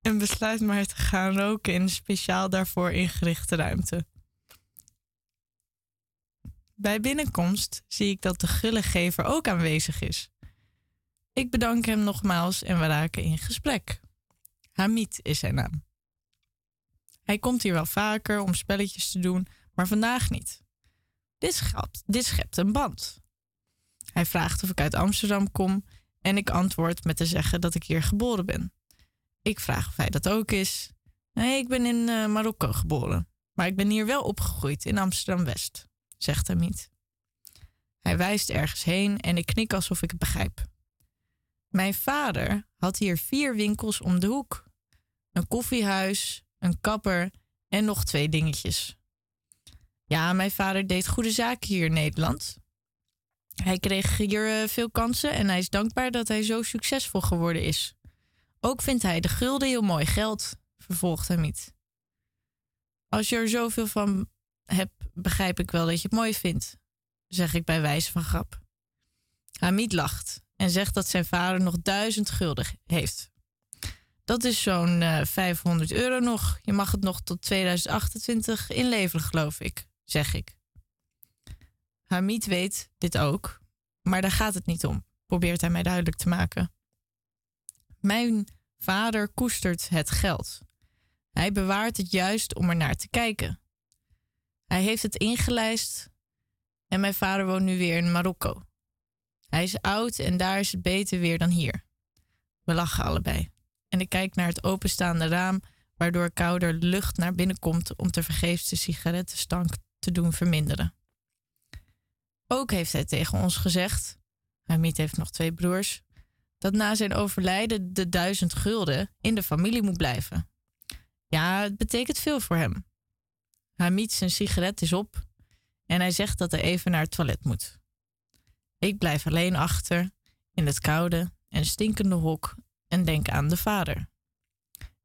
en besluit maar te gaan roken in een speciaal daarvoor ingerichte ruimte. Bij binnenkomst zie ik dat de gullegever ook aanwezig is. Ik bedank hem nogmaals en we raken in gesprek. Hamid is zijn naam. Hij komt hier wel vaker om spelletjes te doen, maar vandaag niet. Dit schept, dit schept een band. Hij vraagt of ik uit Amsterdam kom en ik antwoord met te zeggen dat ik hier geboren ben. Ik vraag of hij dat ook is. Nee, ik ben in uh, Marokko geboren, maar ik ben hier wel opgegroeid in Amsterdam West zegt Hamid. Hij wijst ergens heen en ik knik alsof ik het begrijp. Mijn vader had hier vier winkels om de hoek: een koffiehuis, een kapper en nog twee dingetjes. Ja, mijn vader deed goede zaken hier in Nederland. Hij kreeg hier eh, veel kansen en hij is dankbaar dat hij zo succesvol geworden is. Ook vindt hij de gulden heel mooi geld, vervolgt Hamid. Als je er zoveel van heb, begrijp ik wel dat je het mooi vindt, zeg ik bij wijze van grap. Hamid lacht en zegt dat zijn vader nog duizend gulden heeft. Dat is zo'n uh, eh, 500 euro nog. Je mag het nog tot 2028 inleveren, geloof ik, zeg ik. Hamid weet dit ook, maar daar gaat het niet om, probeert hij mij duidelijk te maken. Mijn vader koestert het geld. Hij bewaart het juist om er naar te kijken. Hij heeft het ingelijst en mijn vader woont nu weer in Marokko. Hij is oud en daar is het beter weer dan hier. We lachen allebei. En ik kijk naar het openstaande raam, waardoor kouder lucht naar binnen komt om vergeefs de sigarettenstank te doen verminderen. Ook heeft hij tegen ons gezegd, Hamid heeft nog twee broers, dat na zijn overlijden de duizend gulden in de familie moet blijven. Ja, het betekent veel voor hem. Hamid zijn sigaret is op en hij zegt dat hij even naar het toilet moet. Ik blijf alleen achter in het koude en stinkende hok en denk aan de vader.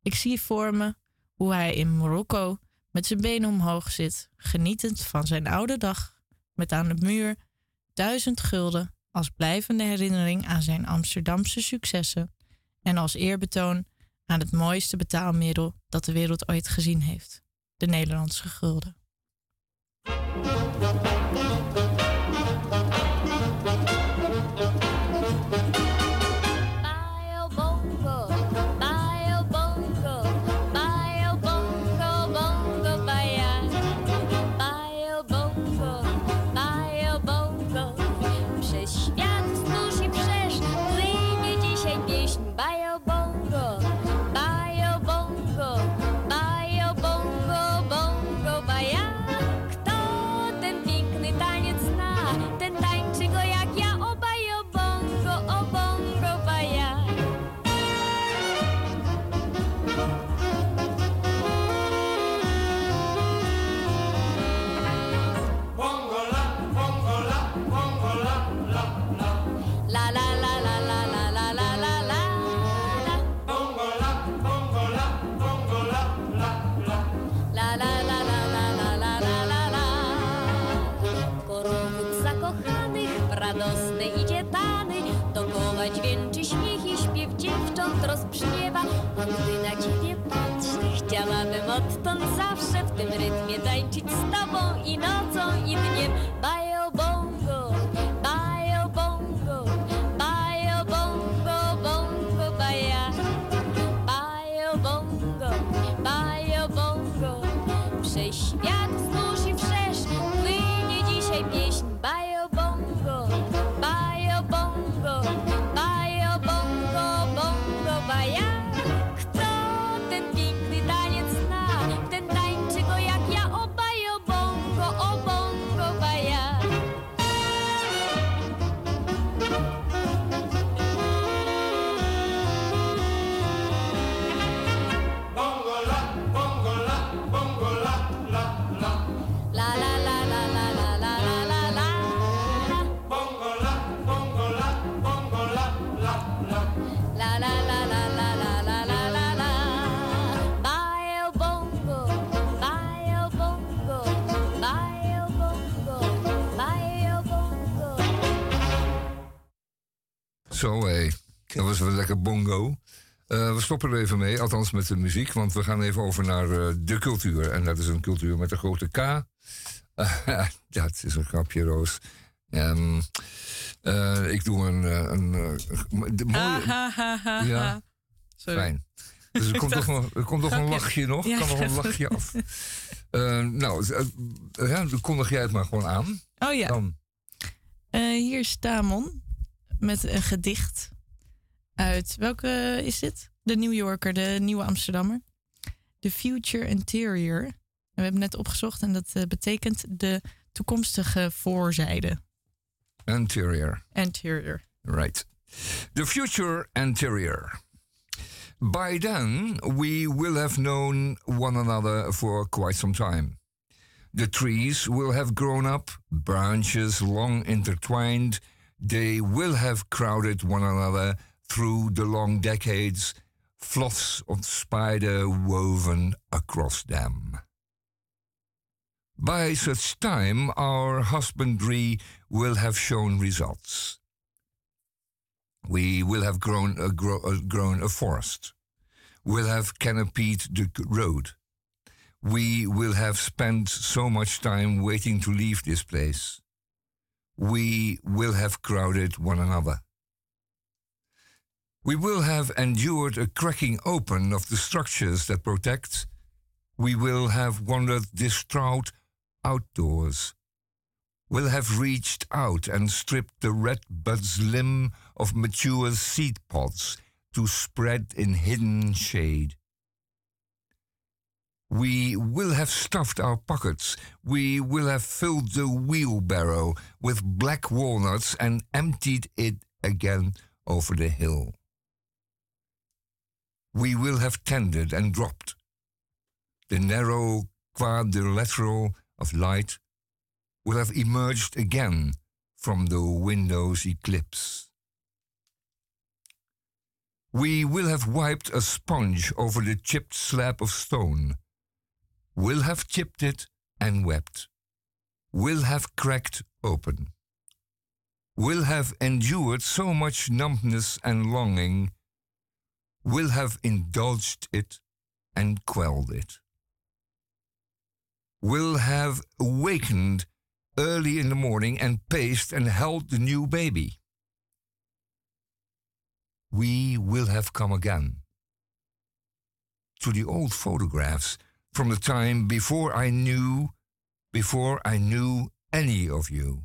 Ik zie voor me hoe hij in Marokko met zijn benen omhoog zit, genietend van zijn oude dag, met aan de muur duizend gulden als blijvende herinnering aan zijn Amsterdamse successen en als eerbetoon aan het mooiste betaalmiddel dat de wereld ooit gezien heeft de Nederlandse gulden. Gdy na ciebie patrzę, chciałabym Odtąd zawsze w tym rytmie tańczyć z tobą i nocą i dniem. Zo hé, dat was wel lekker bongo. Eh, we stoppen er even mee, althans met de muziek, want we gaan even over naar eh, de cultuur. En dat is een cultuur met een grote K. ja, het is een grapje, Roos. Eh, ik doe een... een de mooie, Ah, Ja. Sorry. Fijn. Dus er komt, toch, nog, er komt toch een lachje nog? Ja, kan nog een lachje af. Nou, ja, kondig jij het maar gewoon aan. Oh ja. Dan. Hier is Tamon met een gedicht uit welke is dit? De New Yorker, de Nieuwe Amsterdammer. The Future Interior. En we hebben net opgezocht en dat eh, betekent de toekomstige voorzijde. Anterior. Anterior. Right. The future anterior. By then, we will have known one another for quite some time. The trees will have grown up, branches long intertwined. They will have crowded one another through the long decades, fluffs of spider woven across them. By such time, our husbandry will have shown results. We will have grown a, gro- grown a forest. We'll have canopied the road. We will have spent so much time waiting to leave this place. We will have crowded one another. We will have endured a cracking open of the structures that protect. We will have wandered distraught outdoors We'll have reached out and stripped the red buds limb of mature seed pods to spread in hidden shade. We will have stuffed our pockets. We will have filled the wheelbarrow with black walnuts and emptied it again over the hill. We will have tended and dropped the narrow quadrilateral of light will have emerged again from the window's eclipse. We will have wiped a sponge over the chipped slab of stone, will have chipped it and wept, will have cracked open, will have endured so much numbness and longing, will have indulged it and quelled it, will have awakened early in the morning and paced and held the new baby. We will have come again. To the old photographs from the time before I knew, before I knew any of you.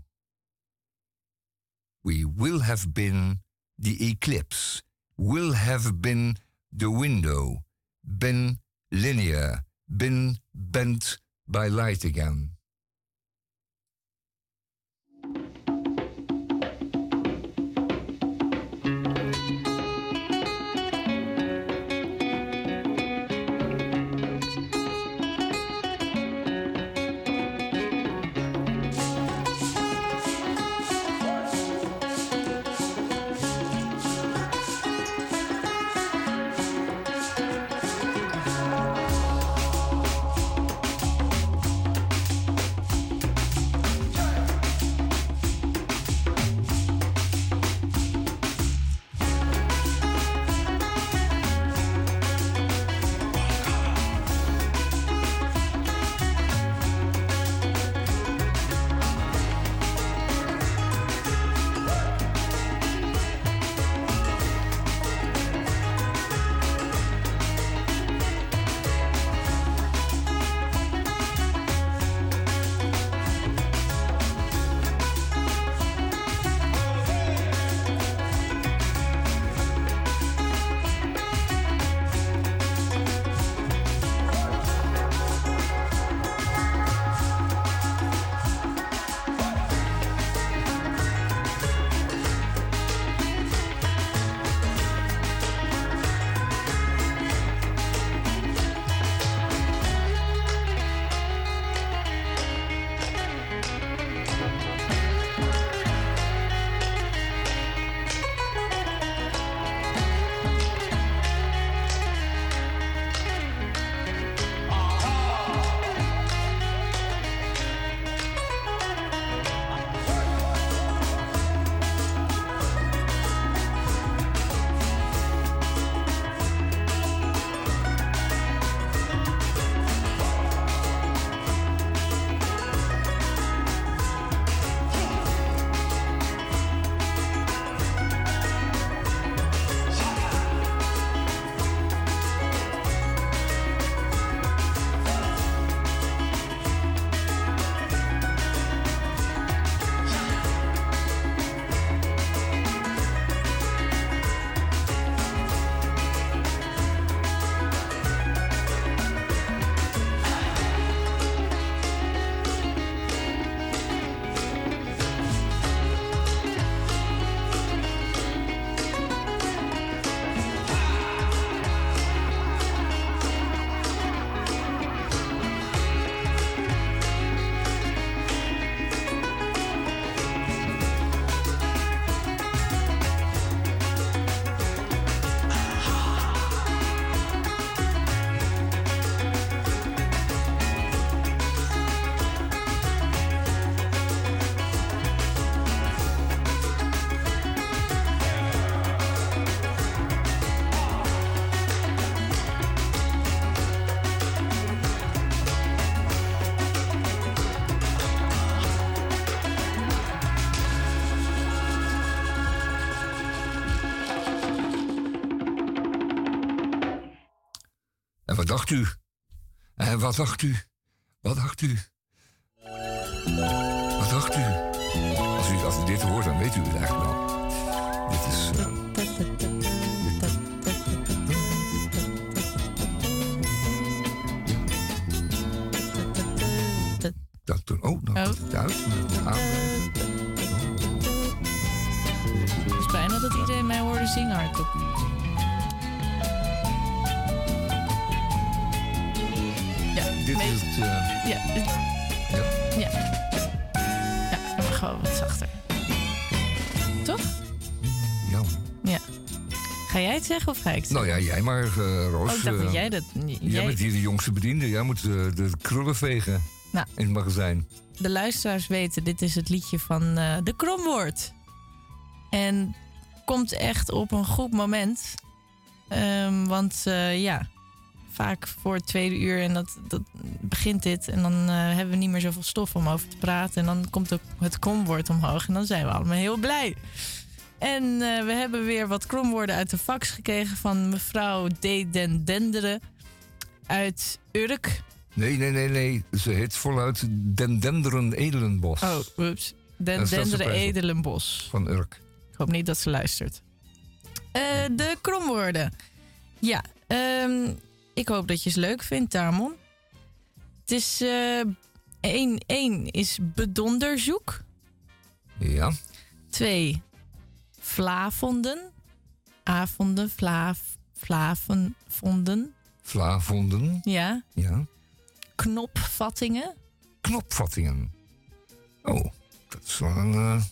We will have been the eclipse, will have been the window, been linear, been bent by light again. Wat dacht u? Wat dacht u? Wat dacht u? Als u, als u dit hoort, dan weet u het eigenlijk wel. Dit is... eh, het zeggen of ga ik het Nou ja, jij maar, eh, Roos. Oh, ik dacht dat eh, jij dat... Jij Jij, bent hier de jongste bediende. Jij moet eh, de krullen vegen Nou. in het magazijn. de luisteraars weten, dit is het liedje van de Kromwoord. En komt echt op een goed moment. Ehm, want ja, vaak voor het tweede uur en dat, dat begint dit. En dan hebben we niet meer zoveel stof om over te praten. En dan komt ook het kromwoord omhoog. En dan zijn we allemaal heel blij. En eh, we hebben weer wat kromwoorden uit de fax gekregen van mevrouw De Den uit Urk. Nee, nee, nee, nee. Ze heet voluit Dendenderen Edelenbos. Oh, ups. Dendenderen Edelenbos. Van Urk. Ik hoop niet dat ze luistert. Eh, de kromwoorden. Ja, ehm, ik hoop dat je het leuk vindt, Tamon. Het is... Uh, 1, 1 is bedonderzoek. Ja. 2. Vlavonden. Avonden, Vlaaf, vlavonden. Vlavonden. Ja. Ja. Knopvattingen. Knopvattingen. Oh, dat is wel een... Uh,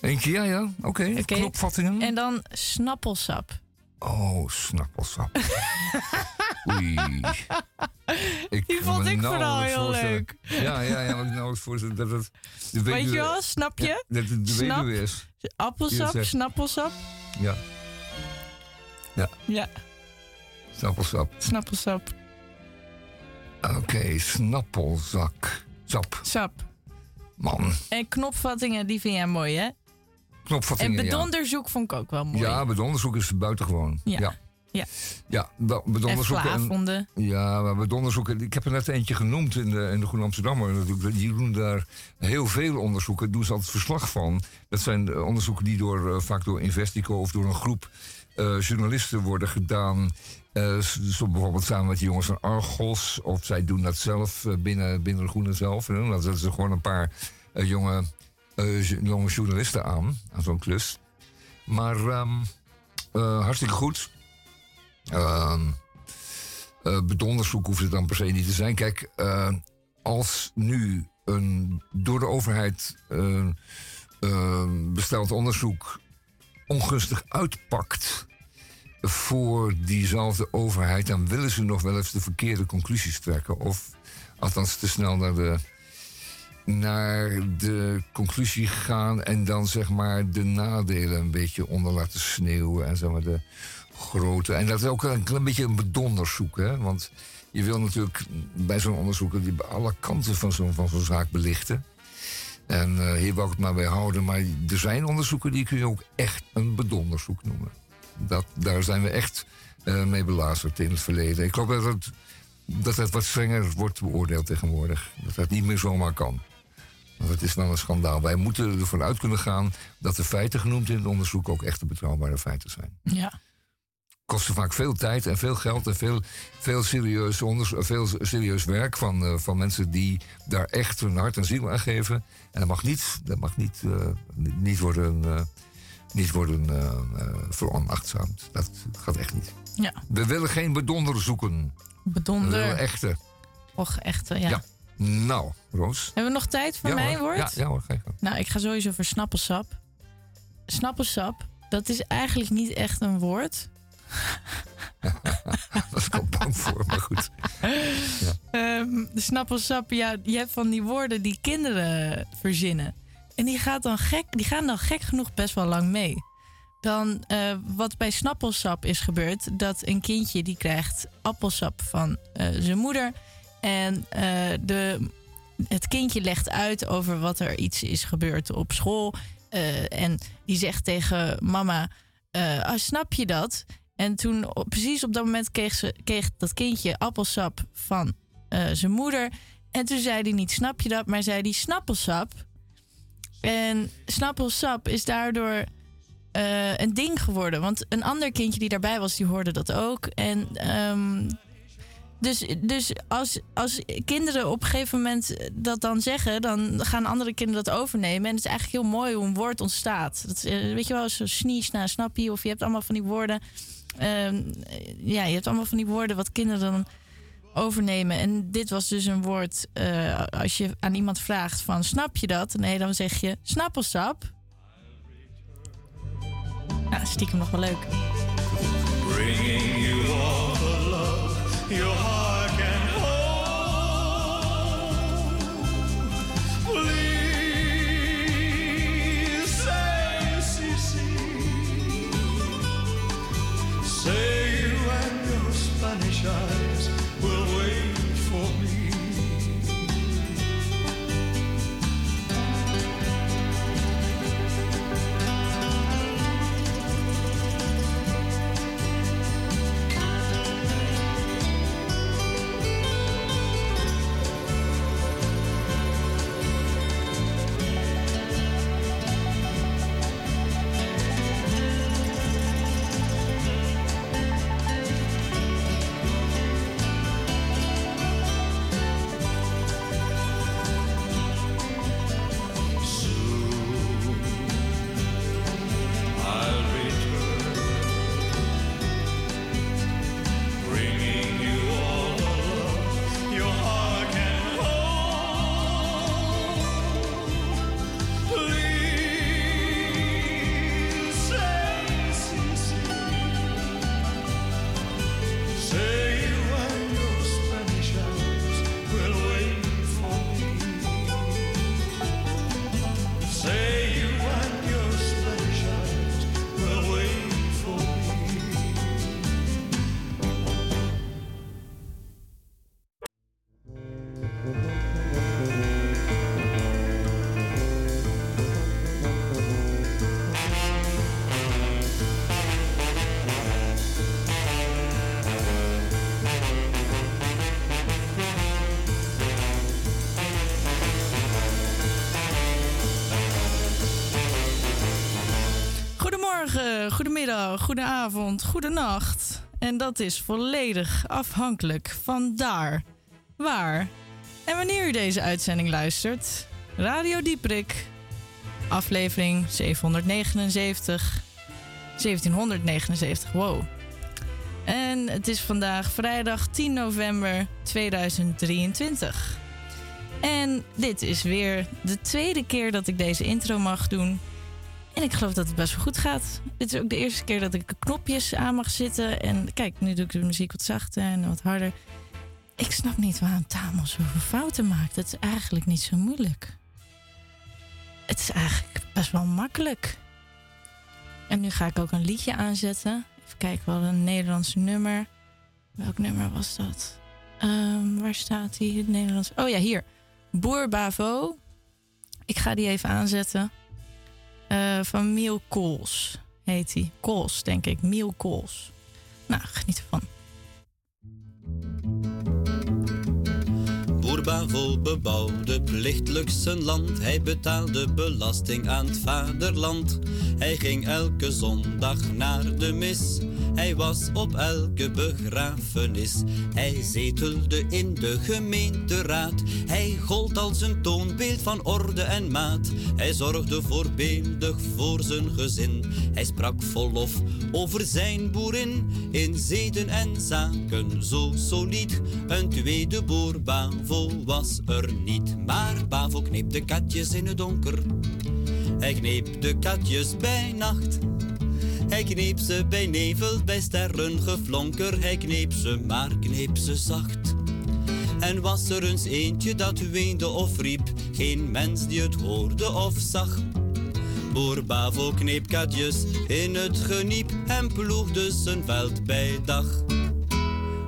eentje, ja, ja. Oké, knopvattingen. En dan snappelsap. Oh, snappelsap. Oei. Ik Die vond ik vooral heel leuk. Ja, ja, ja, maar ik nou eens voorstellen dat het... De Weet je wel, snap je? Ja, dat het de Snap? weduwe is. Appelsap, snappelsap. Ja, Ja, snappelsap. snappelsap. Oké, snappelzak. Sap. Sap. Man, En knopvattingen, die vind jij mooi, hè? Knopvattingen, En ja. bedonderzoek vond ik ook wel mooi. Ja, bedonderzoek is buitengewoon. Ja. Ja. Ja. Ja, en bedonderzoek. en-. Ja, maar bedonderzoeken. Ik heb er net eentje genoemd in de, in de Groene Amsterdammer. natuurlijk. Die doen daar heel veel onderzoeken. Daar doen ze altijd verslag van. Dat zijn onderzoeken die door, eh, vaak door Investico of door een groep eh, journalisten worden gedaan. Eh, zo bijvoorbeeld samen met de jongens van Argos. Of zij doen dat zelf binnen, binnen de Groene zelf. En zetten ze gewoon een paar jonge, jo- jonge journalisten aan. Aan zo'n klus. Maar ehm, eh, hartstikke goed. Ehm eh bedonderzoek hoeft het dan per se niet te zijn. Kijk, eh, als nu een door de overheid eh, eh, besteld onderzoek ongunstig uitpakt voor diezelfde overheid, dan willen ze nog wel eens de verkeerde conclusies trekken. Of althans te snel naar de, naar de conclusie gaan en dan zeg maar de nadelen een beetje onder laten sneeuwen en zeg maar de grote. En dat is ook een klein beetje een bedonderzoek, hè? Want je wil natuurlijk bij zo'n onderzoek die alle kanten van zo'n van zo'n zaak belichten. En eh, hier wil ik het maar bij houden. Maar er zijn onderzoeken die kun je ook echt een bedonderzoek noemen. Dat, daar zijn we echt eh, mee belazerd in het verleden. Ik geloof dat het, dat het wat strenger wordt beoordeeld tegenwoordig. Dat dat niet meer zomaar kan. Want het is wel een schandaal. Wij moeten ervan uit kunnen gaan dat de feiten genoemd in het onderzoek ook echte betrouwbare feiten zijn Ja. kostte vaak veel tijd en veel geld en veel, veel, serieus, eh, veel serieus werk van, eh, van mensen die daar echt hun hart en ziel aan geven. En dat mag niet, dat mag niet, eh, niet- worden, eh, niet worden veronachtzaamd. Dat gaat echt niet. Ja. We willen geen bedonder zoeken. We willen Bedonder. echte. Och, echt, eh, ja. Ja. Nou, Roos. Hebben we nog tijd voor ja, mijn hoor. woord? Ja, ja hoor, gang. Nou, ik ga sowieso voor snappelsap. Snappelsap, dat is eigenlijk niet echt een woord. Daar was ik al bang voor, maar goed. Ehm, de snappelsap, ja, je hebt van die woorden die kinderen verzinnen. En die, gaat dan gek, die gaan dan gek genoeg best wel lang mee. Dan, eh, wat bij snappelsap is gebeurd, dat een kindje die krijgt appelsap van eh, zijn moeder. En eh, de, het kindje legt uit over wat er iets is gebeurd op school. Eh, en die zegt tegen mama, eh, ah, snap je dat? En toen, precies op dat moment, kreeg, ze, kreeg dat kindje appelsap van zijn moeder. En toen zei hij niet, snap je dat? Maar zei hij, snappelsap. En snappelsap is daardoor een ding geworden. Want een ander kindje die daarbij was, die hoorde dat ook. En ehm, dus, dus als, als kinderen op een gegeven moment dat dan zeggen, dan gaan andere kinderen dat overnemen. En het is eigenlijk heel mooi hoe een woord ontstaat. Dat, eh, weet je wel, zo snie, sna, snappie. Of je hebt allemaal van die woorden. Ehm, ja, je hebt allemaal van die woorden wat kinderen dan overnemen. En dit was dus een woord, eh, als je aan iemand vraagt van, snap je dat? Nee, dan zeg je snappelsap. Ja, stiekem nog wel leuk. Your heart can hold. Please say. Say Goedemorgen, goedemiddag, goedenavond, goedenacht. En dat is volledig afhankelijk van daar, waar en wanneer u deze uitzending luistert. Radio Dieprik, aflevering 779. 1779, wow. En het is vandaag vrijdag 10 november 2023. En dit is weer de tweede keer dat ik deze intro mag doen. En ik geloof dat het best wel goed gaat. Dit is ook de eerste keer dat ik knopjes aan mag zitten. En kijk, nu doe ik de muziek wat zachter en wat harder. Ik snap niet waarom Tamel zoveel fouten maakt. Het is eigenlijk niet zo moeilijk. Het is eigenlijk best wel makkelijk. En nu ga ik ook een liedje aanzetten. Even kijken, wel een Nederlands nummer. Welk nummer was dat? Ehm, waar staat die? Het Nederlands. Oh ja, hier. Boer Bavo. Ik ga die even aanzetten. Eh, van Miel Kools heet hij. Kools, denk ik. Miel Kools. Nou, geniet ervan. Boer Bavo bebouwde plichtelijk zijn land. Hij betaalde belasting aan het vaderland. Hij ging elke zondag naar de mis. Hij was op elke begrafenis. Hij zetelde in de gemeenteraad. Hij gold als een toonbeeld van orde en maat. Hij zorgde voorbeeldig voor zijn gezin. Hij sprak vol lof over zijn boerin. In zeden en zaken zo solide. Een tweede boer Bavo was er niet. Maar Bavo kneep de katjes in het donker. Hij kneep de katjes bij nacht. Hij kneep ze bij nevel, bij sterren geflonker. Hij kneep ze, maar kneep ze zacht. En was er eens eentje dat weende of riep, geen mens die het hoorde of zag. Boer Bavo kneep katjes in het geniep en ploegde zijn veld bij dag.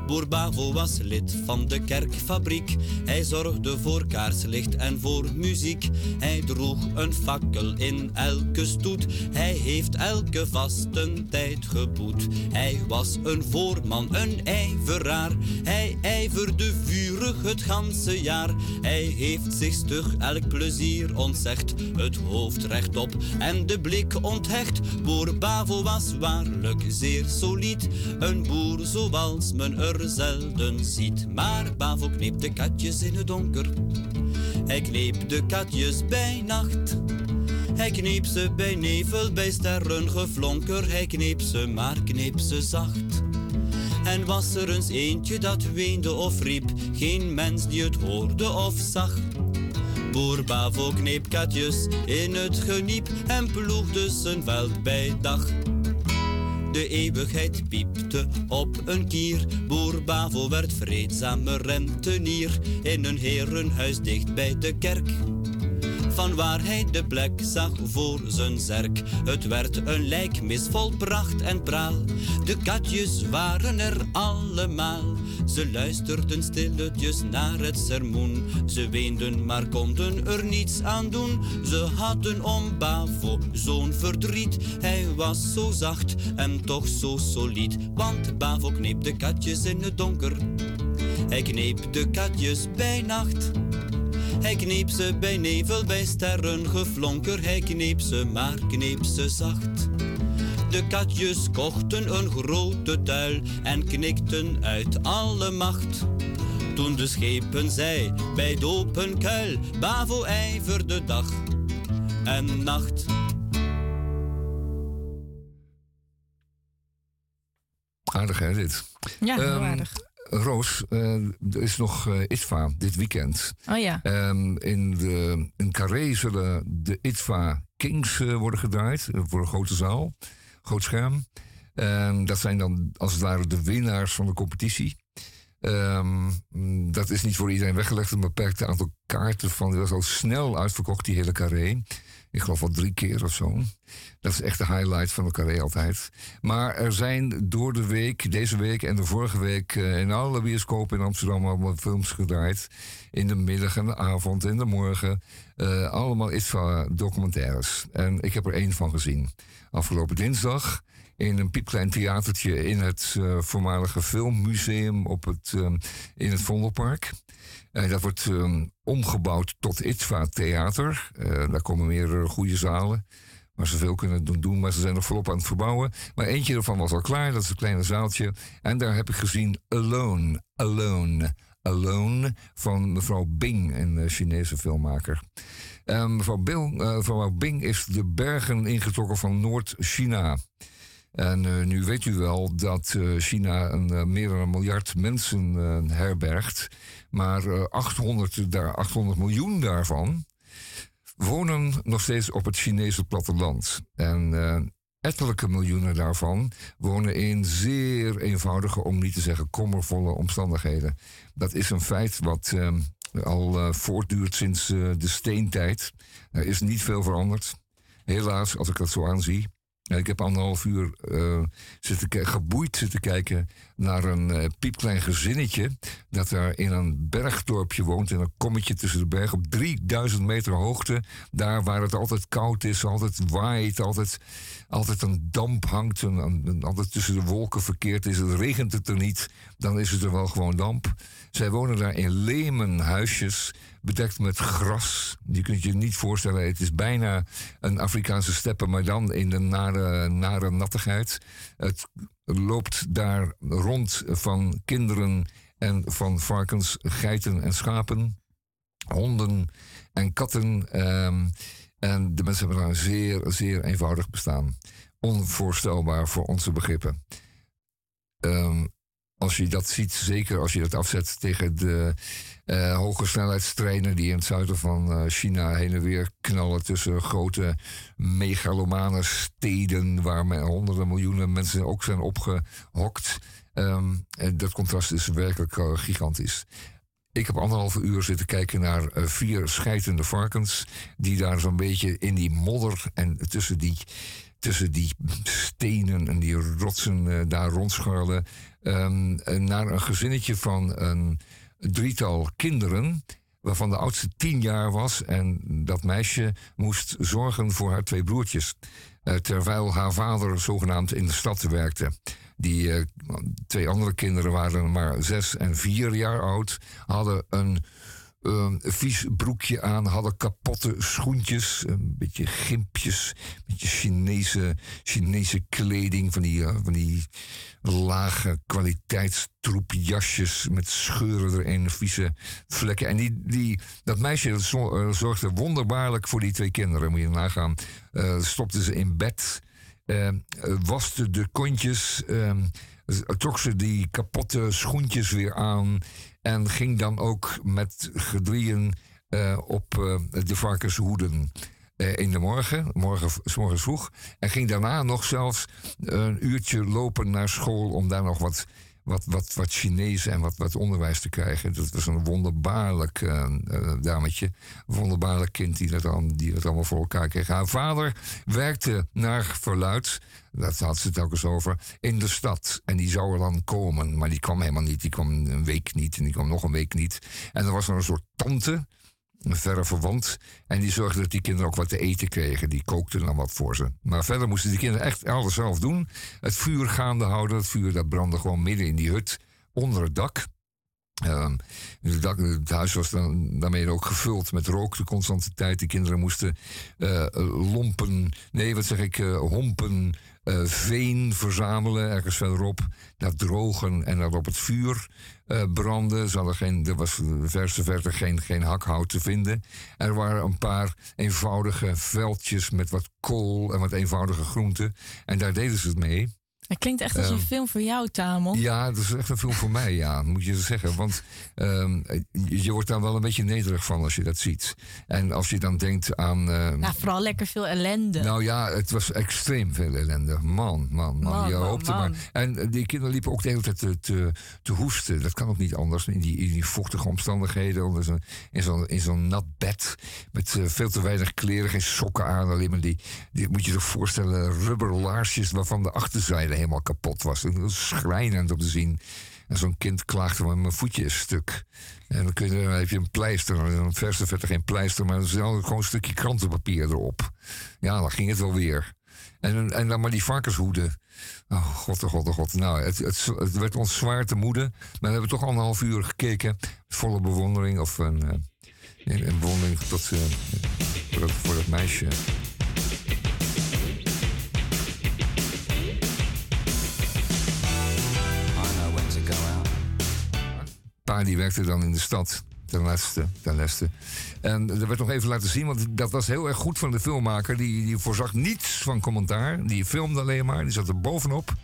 Boer Bavo was lid van de kerkfabriek. Hij zorgde voor kaarslicht en voor muziek. Hij droeg een fakkel in elke stoet. Hij heeft elke vastentijd geboet. Hij was een voorman, een ijveraar. Hij ijverde vurig het ganse jaar. Hij heeft zich stug elk plezier ontzegd. Het hoofd rechtop en de blik onthecht. Boer Bavo was waarlijk zeer solid. Een boer zoals men er zelden ziet. Maar Bavo kneep de katjes in het donker. Hij kneep de katjes bij nacht. Hij kneep ze bij nevel, bij sterren geflonker. Hij kneep ze, maar kneep ze zacht. En was er eens eentje dat weende of riep, geen mens die het hoorde of zag. Boer Bavo kneep katjes in het geniep en ploegde zijn veld bij dag. De eeuwigheid piepte op een kier. Boer Bavo werd vreedzame rentenier in een herenhuis dicht bij de kerk. Van waar hij de plek zag voor zijn zerk. Het werd een lijkmis vol pracht en praal. De katjes waren er allemaal. Ze luisterden stilletjes naar het sermoen. Ze weenden, maar konden er niets aan doen. Ze hadden om Bavo zo'n verdriet. Hij was zo zacht en toch zo solid. Want Bavo kneep de katjes in het donker. Hij kneep de katjes bij nacht. Hij kneep ze bij nevel, bij sterren geflonker. Hij kneep ze, maar kneep ze zacht. De katjes kochten een grote tuil en knikten uit alle macht. Toen de schepen zei bij het open kuil, Bavo ijverde dag en nacht. Aardig hè, dit. Ja, heel Ehm, aardig. Roos, eh, er is nog eh, ITVA dit weekend. Oh ja. Ehm, in, de, in Carré zullen de ITVA Kings eh, worden gedraaid voor een grote zaal, groot scherm. Ehm, dat zijn dan als het ware de winnaars van de competitie. Ehm, dat is niet voor iedereen weggelegd. Een beperkt aantal kaarten van. Die was al snel uitverkocht, die hele carré. Ik geloof wel drie keer of zo. Dat is echt de highlight van de carré altijd. Maar er zijn door de week, deze week en de vorige week... eh, in alle bioscopen in Amsterdam allemaal films gedraaid. In de middag en de avond en de morgen. eh, allemaal iets van documentaires. En ik heb er één van gezien. Afgelopen dinsdag in een piepklein theatertje in het eh, voormalige filmmuseum op het, eh, in het Vondelpark. Eh, dat wordt eh, omgebouwd tot ITVA Theater. Daar komen meer goede zalen waar ze veel kunnen doen, maar ze zijn nog volop aan het verbouwen. Maar eentje ervan was al klaar, dat is een kleine zaaltje. En daar heb ik gezien Alone, Alone, Alone van mevrouw Bing, een Chinese filmmaker. Eh, mevrouw, Bing, eh, Bing is de bergen ingetrokken van Noord-China. En eh, nu weet u wel dat eh, China een, meer dan een miljard mensen herbergt. Maar eh, 800, daar, 800 miljoen daarvan wonen nog steeds op het Chinese platteland. En ettelijke miljoenen daarvan wonen in zeer eenvoudige, om niet te zeggen kommervolle omstandigheden. Dat is een feit wat eh, al eh, voortduurt sinds eh, de steentijd. Er is niet veel veranderd. Helaas, als ik dat zo aanzie. Ik heb anderhalf uur eh, zitten geboeid zitten kijken naar een piepklein gezinnetje. dat daar in een bergdorpje woont. In een kommetje tussen de bergen op 3000 meter hoogte. Daar waar het altijd koud is, altijd waait, altijd, altijd een damp hangt. En, altijd tussen de wolken verkeerd is. Het regent het er niet, dan is het er wel gewoon damp. Zij wonen daar in lemen huisjes bedekt met gras. Je kunt je niet voorstellen, het is bijna een Afrikaanse steppe, maar dan in de nare, nare nattigheid. Het loopt daar rond van kinderen en van varkens, geiten en schapen, honden en katten. ehm, en de mensen hebben een zeer, zeer eenvoudig bestaan. Onvoorstelbaar voor onze begrippen. Ehm, als je dat ziet, zeker als je dat afzet tegen de eh, hoge snelheidstreinen die in het zuiden van eh, China heen en weer knallen tussen grote megalomane steden waar honderden miljoenen mensen ook zijn opgehokt. Ehm, dat contrast is werkelijk eh, gigantisch. Ik heb anderhalve uur zitten kijken naar eh, vier scheidende varkens. die daar zo'n beetje in die modder en tussen die, tussen die stenen en die rotsen eh, daar rondscharrelen. ehm, naar een gezinnetje van een drietal kinderen. Waarvan de oudste tien jaar was. En dat meisje moest zorgen voor haar twee broertjes. eh, terwijl haar vader zogenaamd in de stad werkte. Die eh, twee andere kinderen waren maar zes en vier jaar oud. Hadden een een vies broekje aan, hadden kapotte schoentjes, een beetje gimpjes, een beetje Chinese, Chinese kleding, van die, eh, van die lage kwaliteitstroepjasjes met scheuren erin, vieze vlekken. En die, die, dat meisje eh, zorgde wonderbaarlijk voor die twee kinderen, moet je nagaan. Eh stopte ze in bed, eh, eh, waste de kontjes, eh, z- trok ze die kapotte schoentjes weer aan en ging dan ook met gedrieën eh, op eh, de varkenshoeden eh, in de morgen, morgen, s vroeg. En ging daarna nog zelfs een uurtje lopen naar school om daar nog wat, wat, wat, wat Chinees en wat, wat onderwijs te krijgen. Dat was een wonderbaarlijk eh, dametje, een wonderbaarlijk kind die dat, dan, die dat allemaal voor elkaar kreeg. Haar vader werkte naar verluid, dat had ze het over, in de stad. En die zou er dan komen, maar die kwam helemaal niet. Die kwam een week niet en die kwam nog een week niet. En er was er een soort tante, verre verwant. En die zorgde dat die kinderen ook wat te eten kregen. Die kookte dan wat voor ze. Maar verder moesten die kinderen echt alles zelf doen. Het vuur gaande houden. Het vuur dat brandde gewoon midden in die hut. Onder het dak. Ehm, het, dak, het huis was dan, daarmee ook gevuld met rook de constante tijd. Die kinderen moesten eh, lompen, nee, wat zeg ik, eh, hompen, eh, veen verzamelen ergens verderop. Dat drogen en dat op het vuur eh, branden. Ze hadden geen, er was verse verte geen, geen hakhout te vinden. Er waren een paar eenvoudige veldjes met wat kool en wat eenvoudige groenten. En daar deden ze het mee. Het klinkt echt als een Ehm, film voor jou, Tamon. Ja, dat is echt een film voor mij, ja, moet je zeggen. Want ehm, je, wordt daar wel een beetje nederig van als je dat ziet. En als je dan denkt aan... eh, Nou, vooral lekker veel ellende. nou ja, het was extreem veel ellende. Man, man, man. Man, je man, hoopte man. maar. En eh, die kinderen liepen ook de hele tijd te, te, te hoesten. Dat kan ook niet anders in die, in die vochtige omstandigheden. Onder in zo'n in zo'n nat bed. Met eh, veel te weinig kleren, geen sokken aan. Alleen maar die, die moet je zich voorstellen, rubberlaarsjes waarvan de achterzijde helemaal kapot was. Dat was schrijnend om te zien. En zo'n kind klaagde maar mijn voetje is stuk. En dan, kun je, dan heb je een pleister. Dan verste verder geen pleister, maar dan gewoon een stukje krantenpapier erop. Ja, dan ging het wel weer. En, en dan maar die varkenshoeden. Oh, god, oh, god, oh, god. Nou, het, het, het werd ons zwaar te moede. Maar we hebben toch anderhalf uur gekeken. Volle bewondering. Of een, eh, een, bewondering tot, dat, voor dat meisje. Pa die werkte dan in de stad. Ten laatste, ten laatste. En er werd nog even laten zien, want dat was heel erg goed van de filmmaker. Die, die voorzag niets van commentaar. Die filmde alleen maar, die zat er bovenop.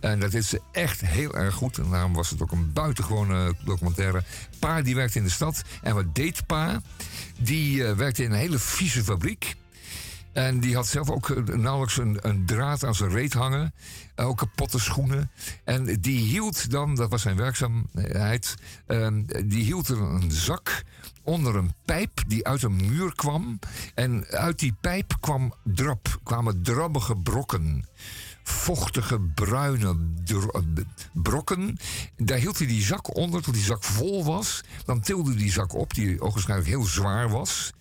En dat is ze echt heel erg goed. En daarom was het ook een buitengewone documentaire. Pa die werkte in de stad. En wat deed pa? Die eh, werkte in een hele vieze fabriek. En die had zelf ook eh, nauwelijks een, een draad aan zijn reet hangen. Ook kapotte schoenen. En die hield dan, dat was zijn werkzaamheid, ehm, die hield er een zak onder een pijp die uit een muur kwam. En uit die pijp kwam drap, kwamen drabbige brokken. Vochtige, bruine eh, brokken. Daar hield hij die zak onder tot die zak vol was. Dan tilde hij die zak op, die ogenschijnlijk heel zwaar was.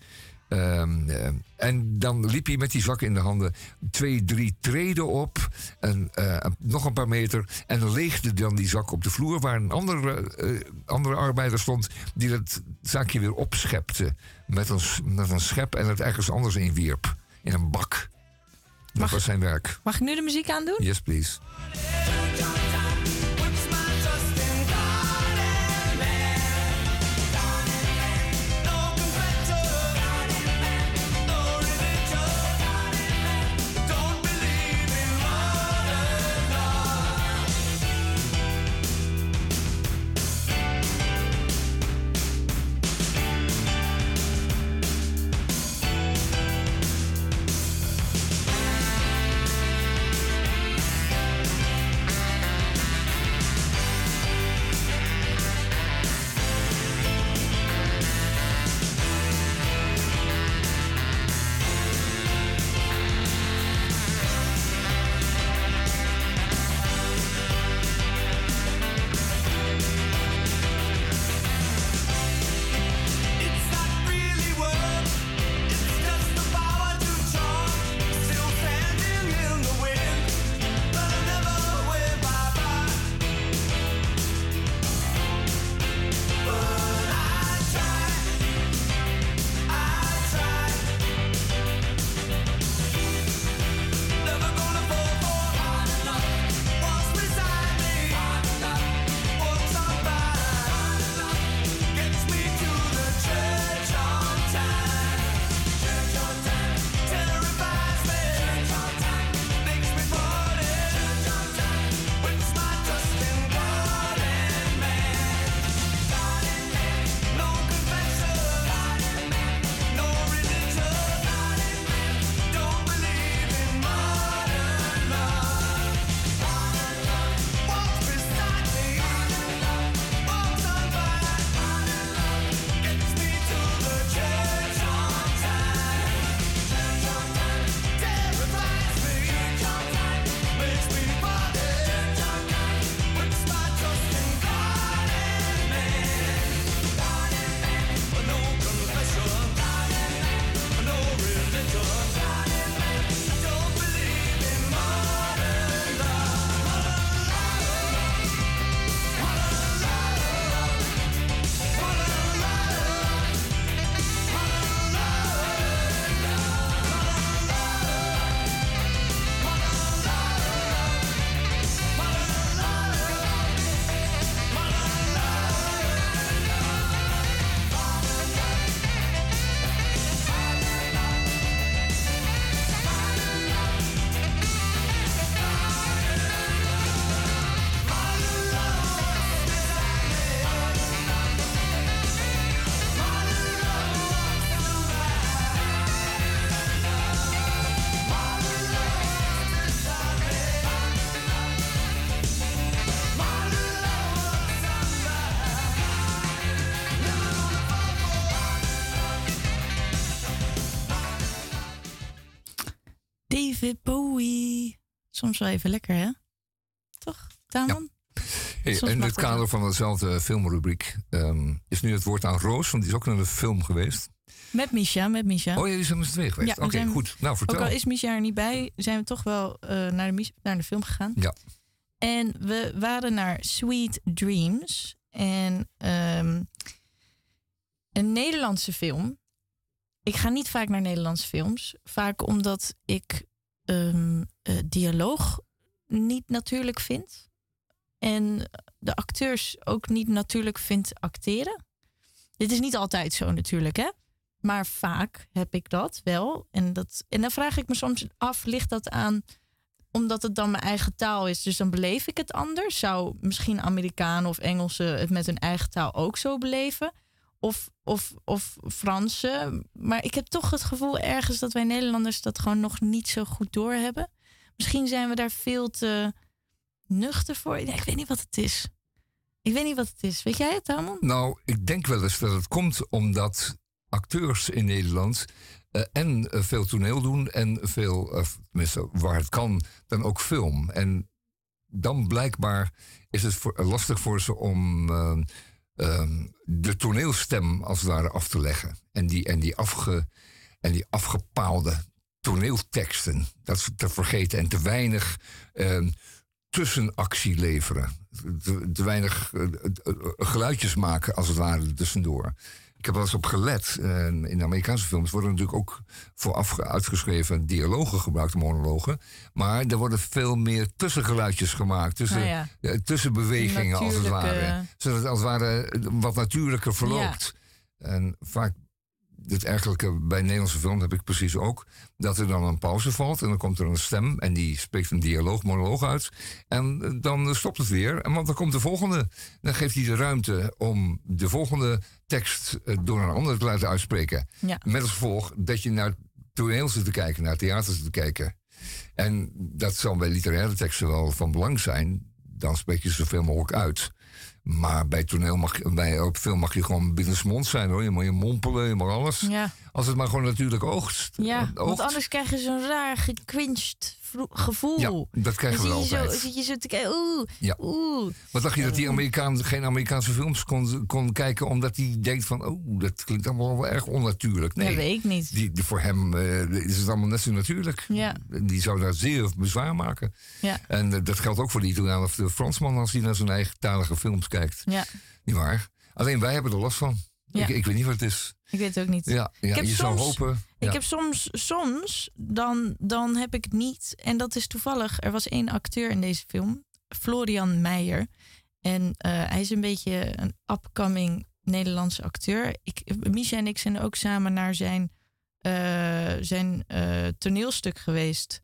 Ehm, ehm, en dan liep hij met die zak in de handen twee, drie treden op. En eh, nog een paar meter. En leegde dan die zak op de vloer waar een andere, eh, andere arbeider stond. die dat zakje weer opschepte. Met een, met een schep en het ergens anders inwierp. In een bak. Dat was zijn werk. Mag ik nu de muziek aandoen? Yes, please. Soms wel even lekker, hè? Toch, Tamon? Hey, in het kader van dezelfde filmrubriek ehm, is nu het woord aan Roos, want die is ook naar de film geweest. Met Misha, met Misha. Oh, jullie zijn met z'n tweeën geweest. we Oké, goed. Nou, vertel. Ook al is Misha er niet bij, zijn we toch wel eh, naar, de, naar de film gegaan. Ja. En we waren naar Sweet Dreams. En ehm, een Nederlandse film. Ik ga niet vaak naar Nederlandse films. Vaak omdat ik ehm, eh, dialoog niet natuurlijk vind. En de acteurs ook niet natuurlijk vind acteren. Dit is niet altijd zo natuurlijk, hè? Maar vaak heb ik dat wel. En, dat, en dan vraag ik me soms af, ligt dat aan omdat het dan mijn eigen taal is, dus dan beleef ik het anders? Zou misschien Amerikanen of Engelsen het met hun eigen taal ook zo beleven? Of, of, of Fransen? Maar ik heb toch het gevoel ergens dat wij Nederlanders dat gewoon nog niet zo goed doorhebben. Misschien zijn we daar veel te nuchter voor. Ik weet niet wat het is. Ik weet niet wat het is. Weet jij het, Tamon? Nou, ik denk wel eens dat het komt omdat acteurs in Nederland eh, en eh, veel toneel doen en veel, eh, tenminste waar het kan, dan ook film. En dan blijkbaar is het lastig voor ze om de toneelstem als het ware af te leggen. En die, en die, afge, en die afgepaalde toneelteksten, dat is te vergeten en te weinig ehm, tussenactie leveren. Te, te weinig eh, eh, geluidjes maken, als het ware, tussendoor. Ik heb wel eens op gelet. eh, in de Amerikaanse films worden natuurlijk ook vooraf ge- uitgeschreven dialogen gebruikt, monologen. Maar er worden veel meer tussengeluidjes gemaakt. Tussen, Nou ja. eh, tussenbewegingen, als het ware. Zodat het als het ware wat natuurlijker verloopt. En vaak het eigenlijk bij Nederlandse film heb ik precies ook. Dat er dan een pauze valt en dan komt er een stem en die spreekt een dialoog, monoloog uit. En eh, dan stopt het weer, en want dan komt de volgende. Dan geeft hij de ruimte om de volgende tekst eh, door een ander te laten uitspreken. Ja. Met als gevolg dat je naar toneel zit te kijken, naar theater zit te kijken. En dat zal bij literaire teksten wel van belang zijn. Dan spreek je zoveel mogelijk uit. Maar bij toneel mag je, bij op film mag je gewoon binnensmonds zijn hoor. Je mag je mompelen, je mag alles. Ja. Als het maar gewoon natuurlijk oogst. Ja, oogt. want anders krijg je zo'n raar gequincht gevoel. Ja, dat krijgen Dan we je altijd. Zo, zit je zo te kijken, oeh, Ja. oeh. Wat dacht je dat die Amerikaan geen Amerikaanse films kon, kon kijken omdat hij denkt van, oh, dat klinkt allemaal wel erg onnatuurlijk. Nee, Dat weet ik niet. Die, die- voor hem eh, is het allemaal net zo natuurlijk. Ja. Die zou daar zeer bezwaar maken. Ja. En eh, dat geldt ook voor de Italiaan of de Fransman als hij naar zijn eigen talige films kijkt. Ja, Niet waar? Alleen wij hebben er last van. Ja. Ik, ik weet niet wat het is. ik weet het ook niet. Ja, ja ik heb je zou soms, hopen. Ik heb soms, soms dan, dan heb ik het niet. En dat is toevallig. Er was één acteur in deze film, Florian Meijer. En eh, hij is een beetje een upcoming Nederlandse acteur. Ik, Misha en ik zijn ook samen naar zijn, eh, zijn eh, toneelstuk geweest.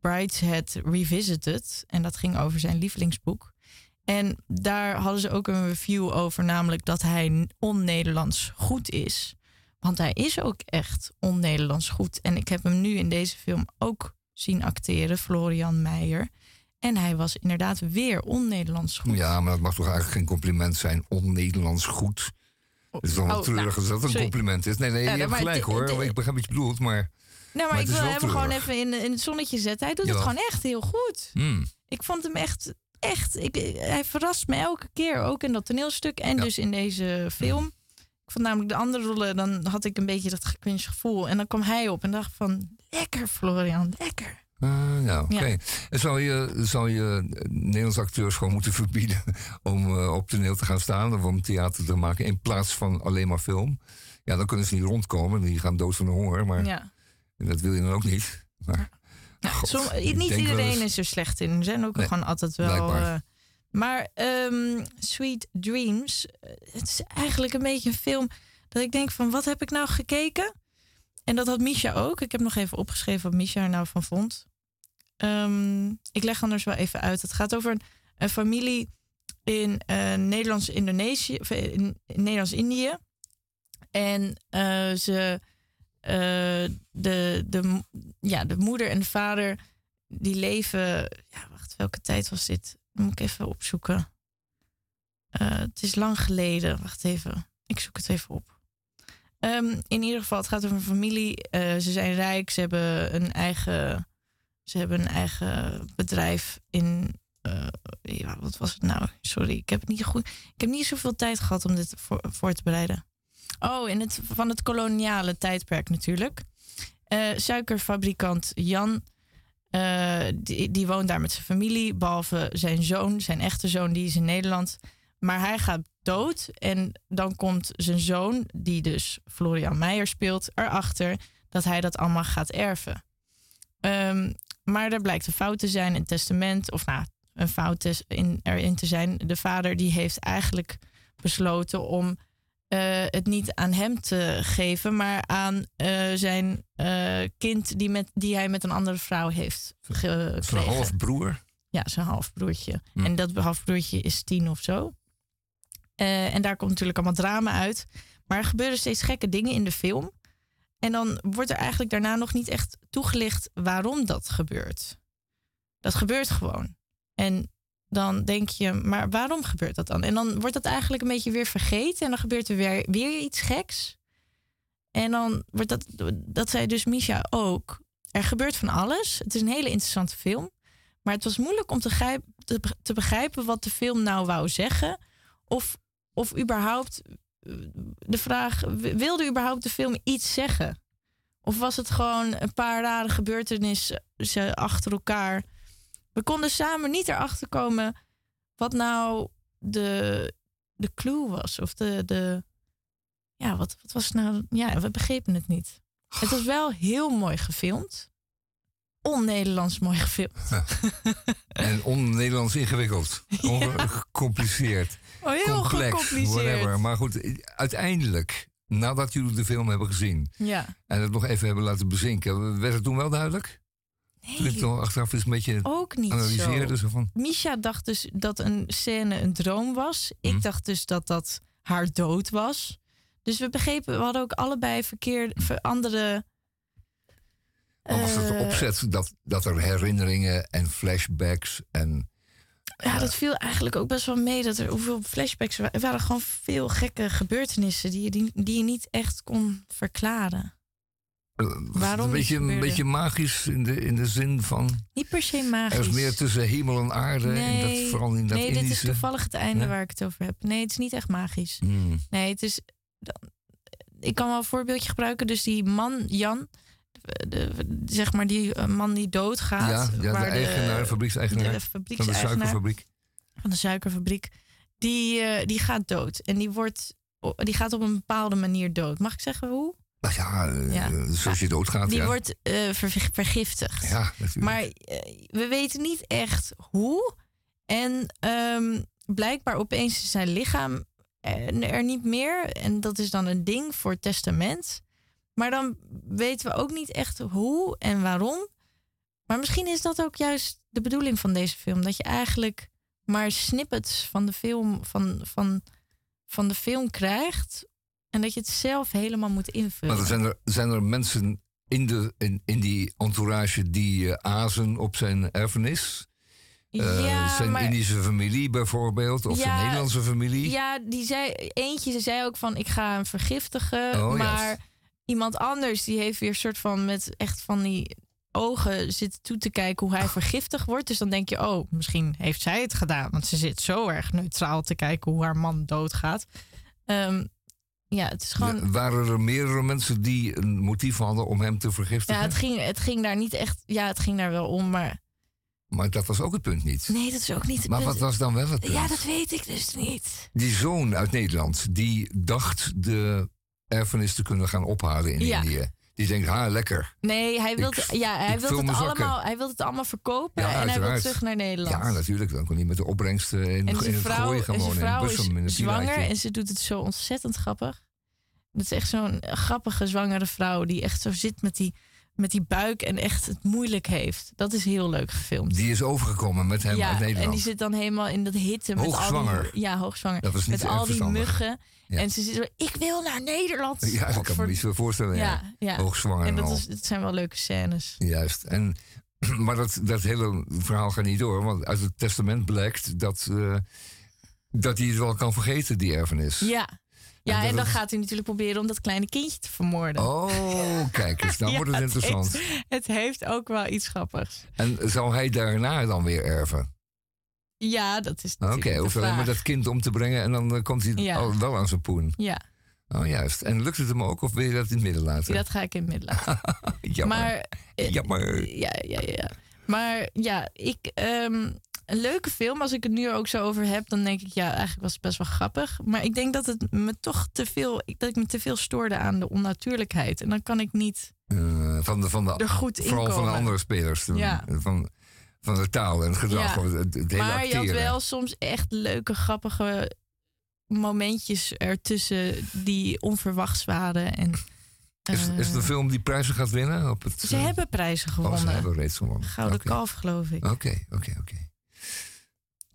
Brideshead Revisited. En dat ging over zijn lievelingsboek. En daar hadden ze ook een review over, namelijk dat hij on-Nederlands goed is. Want hij is ook echt on-Nederlands goed. En ik heb hem nu in deze film ook zien acteren, Florian Meijer. En hij was inderdaad weer on-Nederlands goed. Ja, maar dat mag toch eigenlijk geen compliment zijn. On-Nederlands goed. Het is toch wel Oh, treurig nou, als dat een compliment is. Nee, nee, Ja, je hebt gelijk hoor. het- ik begrijp wat je bedoelt, maar... Nou, maar, Maar ik wil hem gewoon even in, in het zonnetje zetten. Hij doet het gewoon echt heel goed. Hmm. Ik vond hem echt, echt. Ik, hij verrast me elke keer. Ook in dat toneelstuk en dus in deze film. Ik vond namelijk de andere rollen, dan had ik een beetje dat gekwinsd gevoel. En dan kwam hij op en dacht van, lekker Florian, lekker. Ja, oké. Ja. En Zou je, zou je Nederlandse acteurs gewoon moeten verbieden om eh, op toneel te gaan staan of om theater te maken in plaats van alleen maar film? Ja, dan kunnen ze niet rondkomen. Die gaan dood van de honger, maar Ja. dat wil je dan ook niet. Maar, Som- niet iedereen is er slecht in. Er zijn ook Nee, gewoon altijd wel. eh, maar ehm, Sweet Dreams, eh, het is eigenlijk een beetje een film dat ik denk van wat heb ik nou gekeken? En dat had Misha ook. Ik heb nog even opgeschreven wat Misha er nou van vond. Ehm, ik leg anders wel even uit. Het gaat over een, een familie in eh, Nederlands-Indonesië, in, in Nederlands-Indië. En ze, de, de, mo- ja, de moeder en de vader, die leven. Ja, wacht, welke tijd was dit? Moet ik even opzoeken. Eh, het is lang geleden. Wacht even. Ik zoek het even op. Ehm, in ieder geval, het gaat over een familie. Eh, ze zijn rijk, ze hebben een eigen Ze hebben een eigen bedrijf in. eh, ja, wat was het nou? Sorry, ik heb niet goed. Ik heb niet zoveel tijd gehad om dit voor, voor te bereiden. Oh, in het, van het koloniale tijdperk natuurlijk. Eh, suikerfabrikant Jan, eh, die, die woont daar met zijn familie. Behalve zijn zoon, zijn echte zoon, die is in Nederland. Maar hij gaat dood. En dan komt zijn zoon, die dus Florian Meijer speelt, erachter dat hij dat allemaal gaat erven. Ehm, maar er blijkt een fout te zijn in testament. Of nou, een fout in, erin te zijn. De vader die heeft eigenlijk besloten om eh, het niet aan hem te geven, maar aan eh, zijn eh, kind die, met, die hij met een andere vrouw heeft gekregen. Zijn halfbroer. Ja, zijn halfbroertje. Hm. En dat halfbroertje is tien of zo. En daar komt natuurlijk allemaal drama uit. Maar er gebeuren steeds gekke dingen in de film. En dan wordt er eigenlijk daarna nog niet echt toegelicht waarom dat gebeurt. Dat gebeurt gewoon. En dan denk je, maar waarom gebeurt dat dan? En dan wordt dat eigenlijk een beetje weer vergeten. En dan gebeurt er weer, weer iets geks. En dan wordt dat, dat zei dus Misha ook. Er gebeurt van alles. Het is een hele interessante film. Maar het was moeilijk om te, te, be- te begrijpen wat de film nou wou zeggen. Of, of überhaupt eh, de vraag, wilde überhaupt de film iets zeggen? Of was het gewoon een paar rare gebeurtenissen achter elkaar? We konden samen niet erachter komen wat nou de, de clue was. Of de, de. Ja, wat, wat was nou? Ja, we begrepen het niet. Het was wel heel mooi gefilmd. On-Nederlands mooi gefilmd. En on-Nederlands ingewikkeld. On- Gecompliceerd. Oh, heel complex, gecompliceerd. Whatever. Maar goed, uiteindelijk, nadat jullie de film hebben gezien Ja. en het nog even hebben laten bezinken, werd het toen wel duidelijk? Nee. Ik toch achteraf eens een beetje Ook niet analyseerde. zo. Zo van, Misha dacht dus dat een scène een droom was. Ik dacht dus dat dat haar dood was. Dus we begrepen, we hadden ook allebei verkeerd, ver- andere. maar was het eh, opzet dat, dat er herinneringen en flashbacks en... Ja, dat viel eigenlijk ook best wel mee. Dat er hoeveel flashbacks waren. Er waren gewoon veel gekke gebeurtenissen die je, die, die je niet echt kon verklaren. Eh, Waarom een beetje, een beetje magisch in de, in de zin van... Niet per se magisch. Er is meer tussen hemel en aarde. en dat, vooral in dat nee dit is toevallig het einde Nee? waar ik het over heb. Nee, het is niet echt magisch. Hmm. Nee, het is. Ik kan wel een voorbeeldje gebruiken. Dus die man, Jan, de, de- zeg maar die eh, man die doodgaat. Ja, ja, de waar eigenaar, de fabriekseigenaar de van de fabriekseigenaar suikerfabriek. Van de suikerfabriek. Die, eh, die gaat dood. En die, wordt, die gaat op een bepaalde manier dood. Mag ik zeggen hoe? Nou ja, eh, Ja. zoals je doodgaat. Die ja. wordt ver- vergiftigd. Ja, natuurlijk. Maar eh, we weten niet echt hoe. En ehm, blijkbaar opeens is zijn lichaam er niet meer. En dat is dan een ding voor het testament. Maar dan weten we ook niet echt hoe en waarom. Maar misschien is dat ook juist de bedoeling van deze film. Dat je eigenlijk maar snippets van de film, van, van, van de film krijgt. En dat je het zelf helemaal moet invullen. Maar er zijn er, zijn er mensen in, de, in, in die entourage die eh, azen op zijn erfenis? Eh, Ja, zijn maar- Indische familie bijvoorbeeld, of zijn Ja, Nederlandse familie? Ja, die zei, eentje zei ook van ik ga hem vergiftigen. Oh, maar iemand anders die heeft weer soort van met echt van die ogen zitten toe te kijken hoe hij vergiftigd wordt. Dus dan denk je, oh, misschien heeft zij het gedaan. Want ze zit zo erg neutraal te kijken hoe haar man doodgaat. Ehm, ja, het is gewoon. Waren er meerdere mensen die een motief hadden om hem te vergiftigen? Ja, het ging, het ging daar niet echt. Ja, het ging daar wel om, maar. Maar dat was ook het punt niet. Nee, dat is ook niet het Maar punt. wat was dan wel het punt? Ja, dat weet ik dus niet. Die zoon uit Nederland, die dacht de erfenis te kunnen gaan ophalen in Ja. Indië. Die denkt, ha, lekker. Nee, hij wil, ja, hij wil het allemaal, hij wil het allemaal verkopen Ja, en hij wil uiteraard. terug naar Nederland. Ja, natuurlijk. Dan kon hij met de opbrengst eh, in, En in zijn het vrouw, gooien en gewoon. vrouw in is zwanger en ze doet het zo ontzettend grappig. Dat is echt zo'n grappige zwangere vrouw die echt zo zit met die, met die buik en echt het moeilijk heeft. Dat is heel leuk gefilmd. Die is overgekomen met hem ja, uit Nederland. en die zit dan helemaal in dat hitte met al Hoogzwanger. die, ja, hoogzwanger. Dat was niet met al die muggen. Ja. En ze zit zo, ik wil naar Nederland. Ja, dat kan me niet zo voorstellen. Ja. Hoogzwanger En dat, al. is, dat zijn wel leuke scènes. Juist. En, maar dat, dat hele verhaal gaat niet door. Want uit het testament blijkt dat, eh, dat hij het wel kan vergeten, die erfenis. Ja, Ja, en dan het- gaat hij natuurlijk proberen om dat kleine kindje te vermoorden. Oh, kijk eens, dan Ja, wordt het interessant. heeft- het heeft ook wel iets grappigs. En zal hij daarna dan weer erven? Ja, dat is Oké, natuurlijk de hoeft alleen maar dat kind om te brengen en dan eh, komt hij Ja. al wel aan zijn poen. Ja, Oh, juist. En lukt het hem ook of wil je dat in het midden laten? dat ga ik in het midden laten. Jammer. Maar, eh, Jammer. Ja, ja, ja, ja. Maar ja, ik, ehm, een leuke film. Als ik het nu ook zo over heb, dan denk ik, ja, eigenlijk was het best wel grappig. Maar ik denk dat het me toch te veel, dat ik me te veel stoorde aan de onnatuurlijkheid. En dan kan ik niet. Eh, van de, van de, Er goed vooral van de andere spelers. de- Ja. Van, van de taal en het gedrag. Ja. Het, het, het hele maar je had wel soms echt leuke, grappige momentjes ertussen die onverwachts waren. En, Is, is het een eh, film die prijzen gaat winnen? Op het, Ze eh, hebben prijzen Oh, gewonnen. ze hebben reeds gewonnen. Gouden kalf, geloof ik. Oké, oké, oké.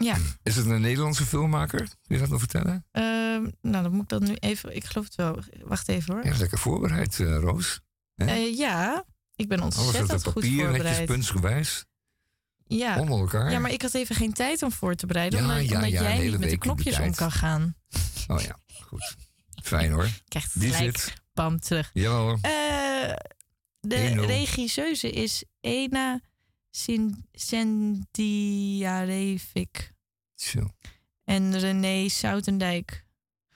Ja. Is het een Nederlandse filmmaker? Kun je dat nog vertellen? Ehm, nou, dan moet ik dat nu even. Ik geloof het wel. Wacht even hoor. Ja, lekker voorbereid, eh, Roos. Eh, ja, ik ben Alles ontzettend uit het goed papier, netjes voorbereid. puntsgewijs. ja. Onder elkaar. ja, maar ik had even geen tijd om voor te bereiden. Ja, omdat ja, omdat jij niet met de knopjes om kan gaan. Oh ja, goed. Fijn hoor. Krijgt Die gelijk zit. bam terug. Jawel. Eh, de 1-0. regisseuse is Ena Sendiarevic. Zo. En René Soutendijk.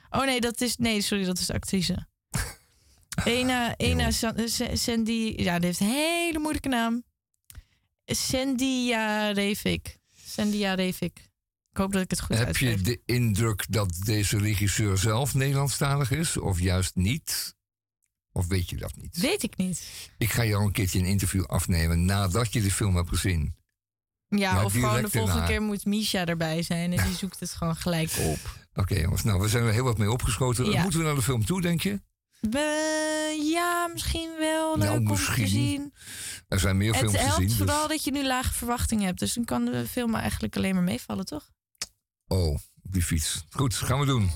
Oh nee, dat is. Nee, sorry, dat is de actrice. Ena, Ena San- Sa- Sandy. Ja, die heeft een hele moeilijke naam. Sandia Revik. Sandia Revik. Ik hoop dat ik het goed Heb je uitspreek. de indruk dat deze regisseur zelf Nederlandstalig is? Of juist niet? Of weet je dat niet? Weet ik niet. Ik ga jou een keertje een interview afnemen nadat je de film hebt gezien. Ja, of gewoon de volgende keer moet Misha erbij zijn en die zoekt het gewoon gelijk op. Oké jongens, nou we zijn er heel wat mee opgeschoten. Ja. Moeten we naar de film toe, denk je? We- ja, misschien wel leuk Nou, om te misschien. zien. Er zijn meer Het films te helpt zien. dus- vooral dat je nu lage verwachtingen hebt. Dus dan kan de film eigenlijk alleen maar meevallen, toch? Oh, die fiets. Goed, gaan we doen.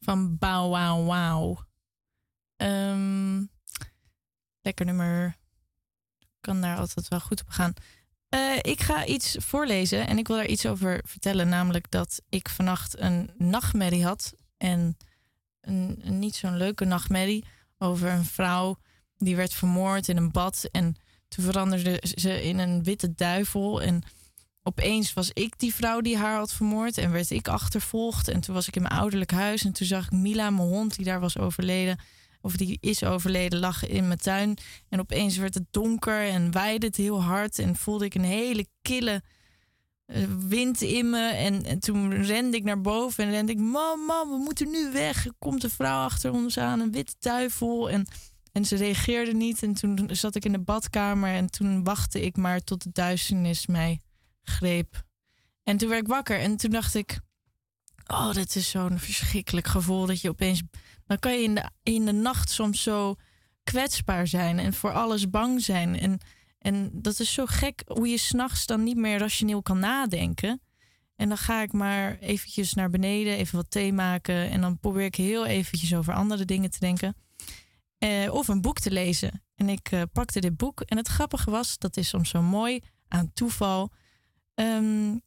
Van Bow Wow Wow. Ehm, lekker nummer. Kan daar altijd wel goed op gaan. Eh, ik ga iets voorlezen en ik wil daar iets over vertellen. Namelijk dat ik vannacht een nachtmerrie had. En een, een niet zo'n leuke nachtmerrie over een vrouw die werd vermoord in een bad. En toen veranderde ze in een witte duivel. En opeens was ik die vrouw die haar had vermoord en werd ik achtervolgd. En toen was ik in mijn ouderlijk huis en toen zag ik Mila, mijn hond, die daar was overleden, of die is overleden, lag in mijn tuin. En opeens werd het donker en waaide het heel hard. En voelde ik een hele kille eh, wind in me. En, en toen rende ik naar boven en rende ik... Mam, mam, we moeten nu weg. Er komt een vrouw achter ons aan, een witte duivel. En, en ze reageerde niet. En toen zat ik in de badkamer en toen wachtte ik maar tot de duisternis mij greep. En toen werd ik wakker en toen dacht ik... Oh, dit is zo'n verschrikkelijk gevoel dat je opeens... Dan kan je in de, in de nacht soms zo kwetsbaar zijn en voor alles bang zijn. En, en dat is zo gek hoe je s'nachts dan niet meer rationeel kan nadenken. En dan ga ik maar eventjes naar beneden, even wat thee maken. En dan probeer ik heel eventjes over andere dingen te denken. Eh, of een boek te lezen. En ik eh, pakte dit boek. En het grappige was, dat is soms zo mooi aan toeval. Ehm,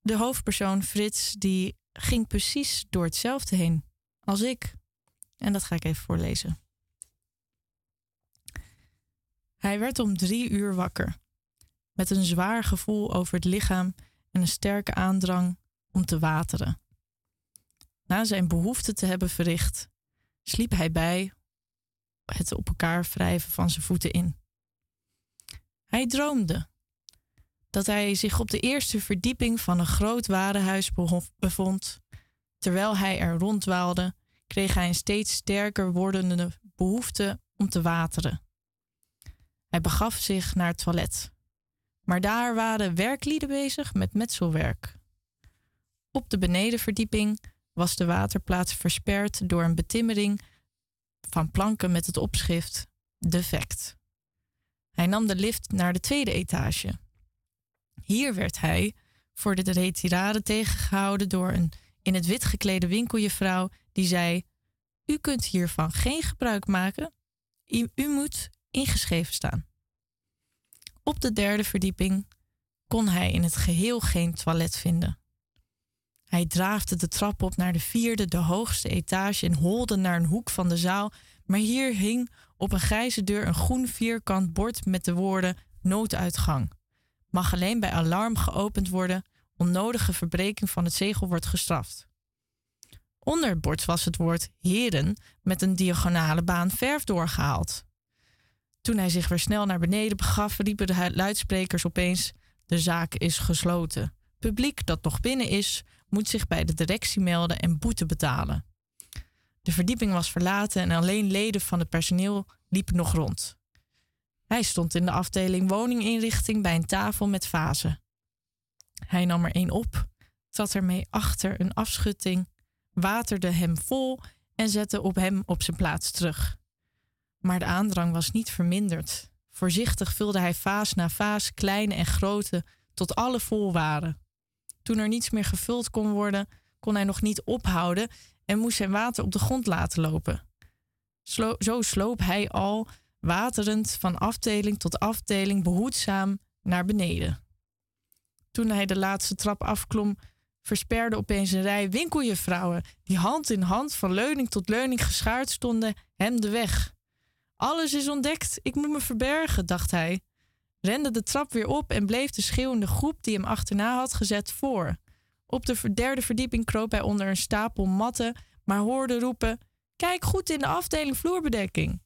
de hoofdpersoon Frits, die ging precies door hetzelfde heen als ik. En dat ga ik even voorlezen. Hij werd om drie uur wakker, met een zwaar gevoel over het lichaam en een sterke aandrang om te wateren. Na zijn behoefte te hebben verricht, sliep hij bij het op elkaar wrijven van zijn voeten in. Hij droomde dat hij zich op de eerste verdieping van een groot warenhuis bevond. Terwijl hij er ronddwaalde, kreeg hij een steeds sterker wordende behoefte om te wateren. Hij begaf zich naar het toilet. Maar daar waren werklieden bezig met metselwerk. Op de benedenverdieping was de waterplaats versperd door een betimmering van planken met het opschrift defect. Hij nam de lift naar de tweede etage. Hier werd hij voor de retirade tegengehouden door een in het wit geklede winkeljuffrouw die zei: U kunt hiervan geen gebruik maken. U, u moet ingeschreven staan. Op de derde verdieping kon hij in het geheel geen toilet vinden. Hij draafde de trap op naar de vierde, de hoogste etage en holde naar een hoek van de zaal, maar hier hing op een grijze deur een groen vierkant bord met de woorden nooduitgang. Mag alleen bij alarm geopend worden, onnodige verbreking van het zegel wordt gestraft. Onder het bord was het woord heren met een diagonale baan verf doorgehaald. Toen hij zich weer snel naar beneden begaf, riepen de luidsprekers opeens: De zaak is gesloten. Publiek dat nog binnen is, moet zich bij de directie melden en boete betalen. De verdieping was verlaten en alleen leden van het personeel liepen nog rond. Hij stond in de afdeling woninginrichting bij een tafel met vazen. Hij nam er een op, trad ermee achter een afschutting, waterde hem vol en zette op hem op zijn plaats terug. Maar de aandrang was niet verminderd. Voorzichtig vulde hij vaas na vaas, kleine en grote, tot alle vol waren. Toen er niets meer gevuld kon worden, kon hij nog niet ophouden en moest zijn water op de grond laten lopen. Zo sloop hij al, waterend van afdeling tot afdeling, behoedzaam naar beneden. Toen hij de laatste trap afklom, versperde opeens een rij winkeljuffrouwen, die hand in hand van leuning tot leuning geschaard stonden, hem de weg. Alles is ontdekt, ik moet me verbergen, dacht hij. Rende de trap weer op en bleef de schreeuwende groep die hem achterna had gezet voor. Op de derde verdieping kroop hij onder een stapel matten, maar hoorde roepen: Kijk goed in de afdeling vloerbedekking.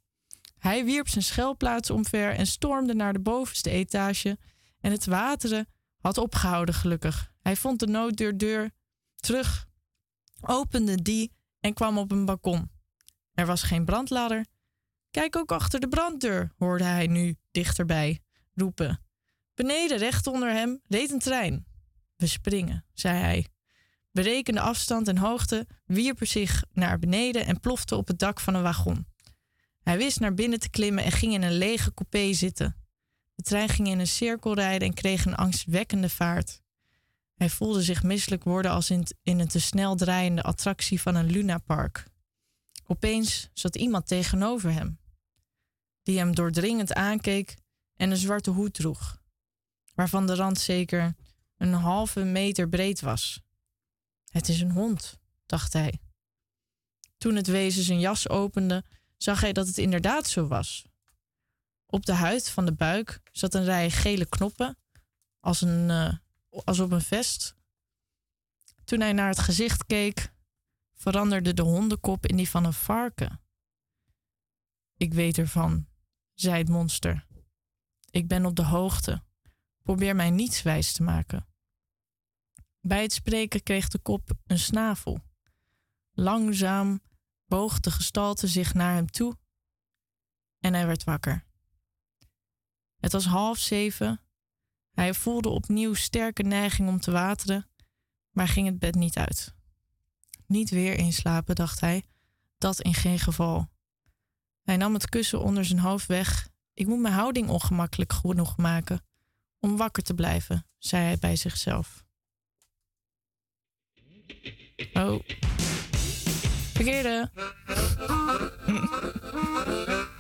Hij wierp zijn schelplaats omver en stormde naar de bovenste etage. En het wateren had opgehouden, gelukkig. Hij vond de nooddeur terug, opende die en kwam op een balkon. Er was geen brandladder. Kijk ook achter de branddeur, hoorde hij nu dichterbij roepen. Beneden, recht onder hem, reed een trein. We springen, zei hij. Berekende afstand en hoogte, wierp er zich naar beneden en plofte op het dak van een wagon. Hij wist naar binnen te klimmen en ging in een lege coupé zitten. De trein ging in een cirkel rijden en kreeg een angstwekkende vaart. Hij voelde zich misselijk worden als in, een te snel draaiende attractie van een lunapark. Opeens zat iemand tegenover hem, die hem doordringend aankeek en een zwarte hoed droeg, waarvan de rand zeker een halve meter breed was. Het is een hond, dacht hij. Toen het wezen zijn jas opende, zag hij dat het inderdaad zo was. Op de huid van de buik zat een rij gele knoppen, als, een, eh, als op een vest. Toen hij naar het gezicht keek, veranderde de hondenkop in die van een varken. Ik weet ervan, zei het monster. Ik ben op de hoogte. Probeer mij niets wijs te maken. Bij het spreken kreeg de kop een snavel. Langzaam boog de gestalte zich naar hem toe en hij werd wakker. Het was half zeven. Hij voelde opnieuw sterke neiging om te wateren, maar ging het bed niet uit. Niet weer inslapen, dacht hij. Dat in geen geval. Hij nam het kussen onder zijn hoofd weg. Ik moet mijn houding ongemakkelijk genoeg maken om wakker te blijven, zei hij bij zichzelf. Oh. Verkeerde.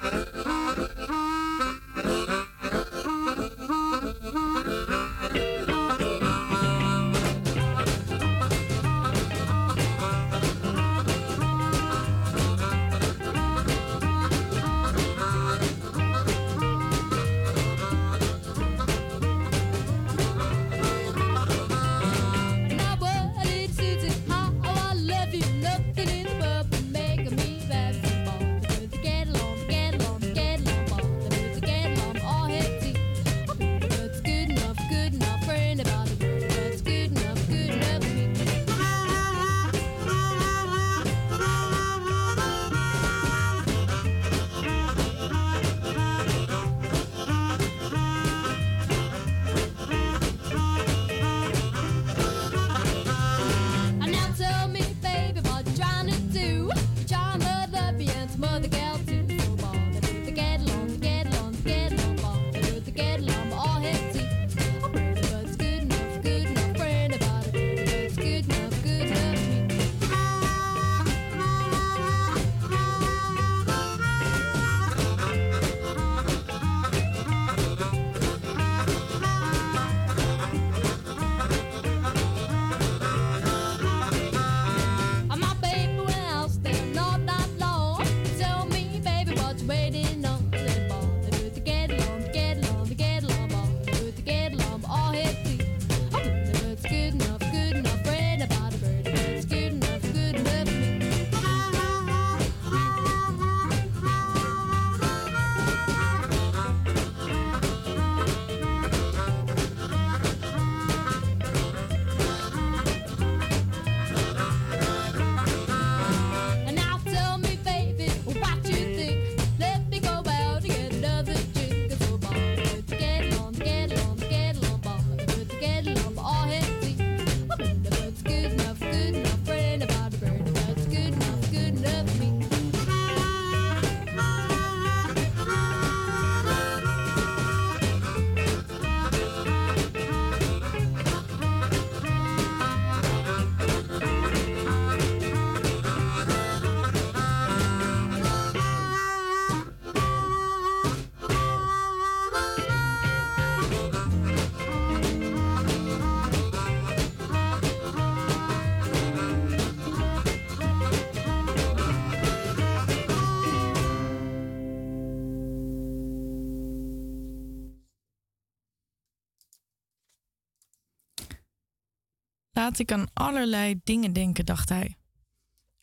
Ik aan allerlei dingen denken, dacht hij.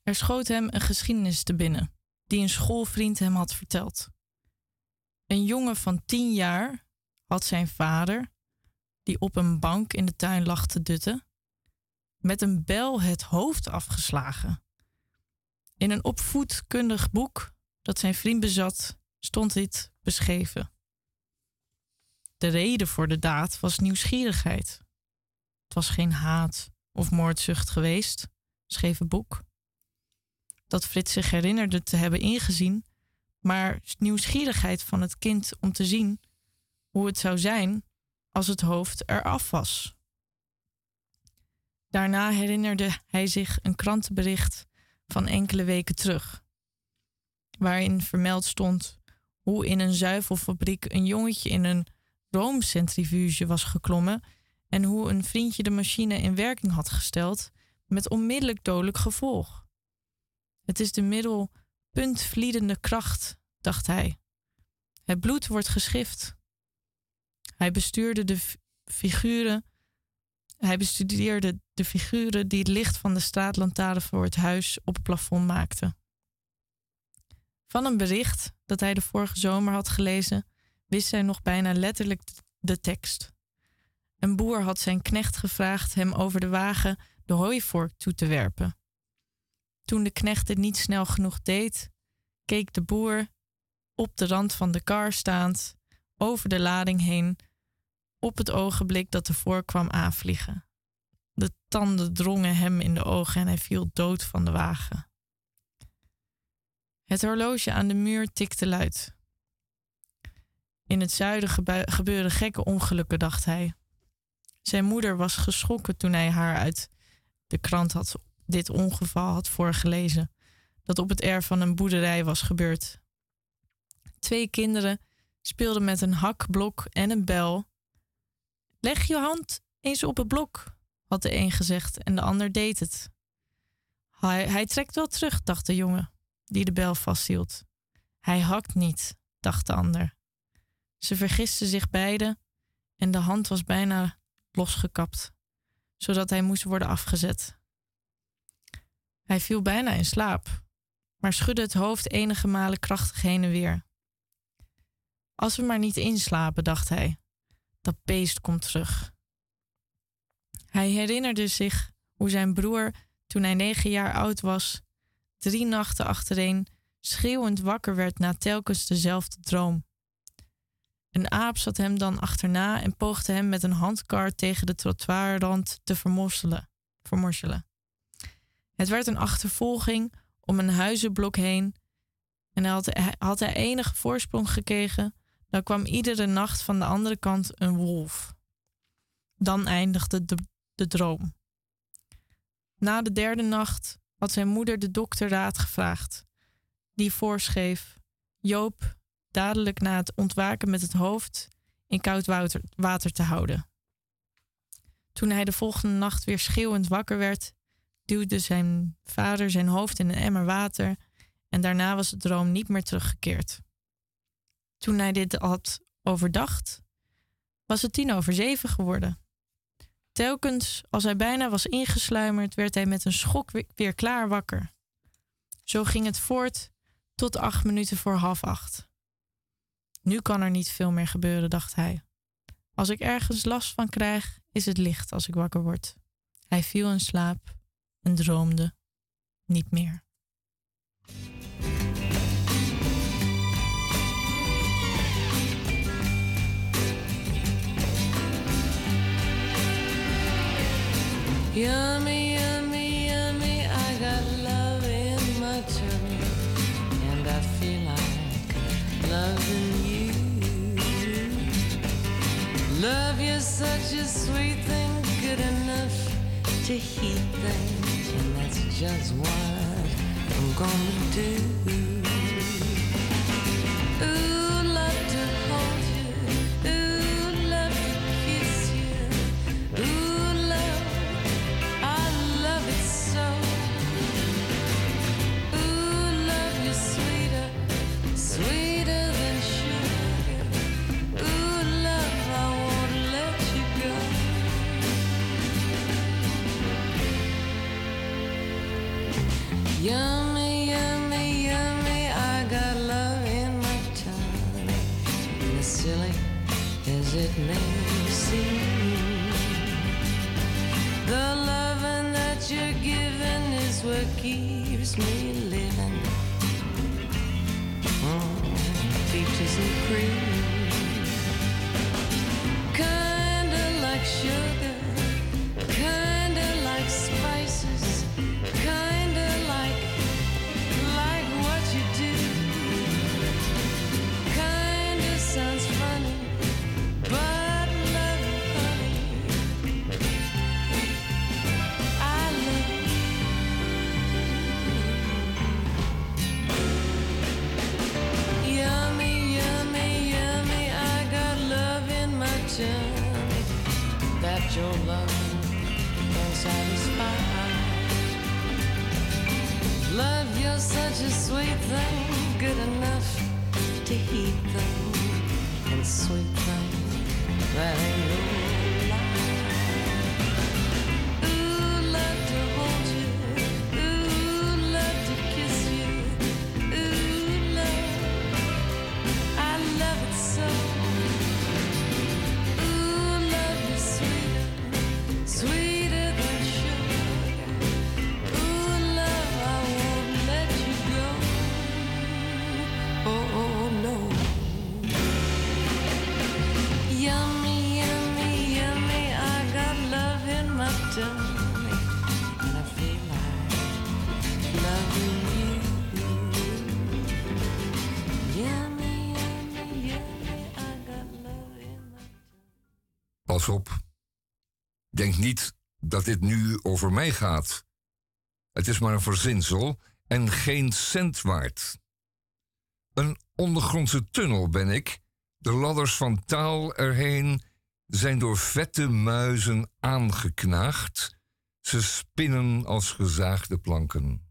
Er schoot hem een geschiedenis te binnen, die een schoolvriend hem had verteld. Een jongen van tien jaar had zijn vader, die op een bank in de tuin lag te dutten, met een bel het hoofd afgeslagen. In een opvoedkundig boek dat zijn vriend bezat, stond dit beschreven. De reden voor de daad was nieuwsgierigheid. Het was geen haat of moordzucht geweest, schreef het boek. Dat Frits zich herinnerde te hebben ingezien, maar nieuwsgierigheid van het kind om te zien hoe het zou zijn als het hoofd eraf was. Daarna herinnerde hij zich een krantenbericht van enkele weken terug, waarin vermeld stond hoe in een zuivelfabriek een jongetje in een roomcentrifuge was geklommen en hoe een vriendje de machine in werking had gesteld met onmiddellijk dodelijk gevolg. Het is de middel puntvliedende kracht, dacht hij. Het bloed wordt geschift. Hij bestuurde de figuren. Hij bestudeerde de figuren die het licht van de straatlantaarn voor het huis op het plafond maakten. Van een bericht dat hij de vorige zomer had gelezen, wist hij nog bijna letterlijk de tekst. Een boer had zijn knecht gevraagd hem over de wagen de hooivork toe te werpen. Toen de knecht het niet snel genoeg deed, keek de boer op de rand van de kar staand over de lading heen op het ogenblik dat de vork kwam aanvliegen. De tanden drongen hem in de ogen en hij viel dood van de wagen. Het horloge aan de muur tikte luid. In het zuiden gebe- gebeuren gekke ongelukken, dacht hij. Zijn moeder was geschrokken toen hij haar uit de krant had dit ongeval had voorgelezen, dat op het erf van een boerderij was gebeurd. Twee kinderen speelden met een hakblok en een bel. Leg je hand eens op het blok, had de een gezegd en de ander deed het. Hij, hij trekt wel terug, dacht de jongen, die de bel vasthield. Hij hakt niet, dacht de ander. Ze vergisten zich beiden en de hand was bijna losgekapt, zodat hij moest worden afgezet. Hij viel bijna in slaap, maar schudde het hoofd enige malen krachtig heen en weer. Als we maar niet inslapen, dacht hij. Dat beest komt terug. Hij herinnerde zich hoe zijn broer, toen hij negen jaar oud was, drie nachten achtereen schreeuwend wakker werd na telkens dezelfde droom. Een aap zat hem dan achterna en poogde hem met een handkar tegen de trottoirrand te vermorselen. vermorselen. Het werd een achtervolging om een huizenblok heen en had, had hij enige voorsprong gekregen, dan kwam iedere nacht van de andere kant een wolf. Dan eindigde de, de droom. Na de derde nacht had zijn moeder de dokter raad gevraagd, die voorschreef: Joop dadelijk na het ontwaken met het hoofd in koud water, water te houden. Toen hij de volgende nacht weer schreeuwend wakker werd, duwde zijn vader zijn hoofd in een emmer water en daarna was de droom niet meer teruggekeerd. Toen hij dit had overdacht, was het tien over zeven geworden. Telkens als hij bijna was ingesluimerd, werd hij met een schok we- weer klaar wakker. Zo ging het voort tot acht minuten voor half acht. Nu kan er niet veel meer gebeuren, dacht hij. Als ik ergens last van krijg, is het licht als ik wakker word. Hij viel in slaap en droomde niet meer. Yummy, Love you such a sweet thing, good enough to heat things, and that's just what I'm gonna do. Yummy, yummy, yummy, I got love in my tummy. As silly as it may seem. The loving that you're giving is what keeps me living. Mm, and. Kinda like sugar, Love, you're such a sweet thing, good enough to heat them, and sweet thing that ain't niet dat dit nu over mij gaat. Het is maar een verzinsel en geen cent waard. Een ondergrondse tunnel ben ik. De ladders van taal erheen zijn door vette muizen aangeknaagd. Ze spinnen als gezaagde planken.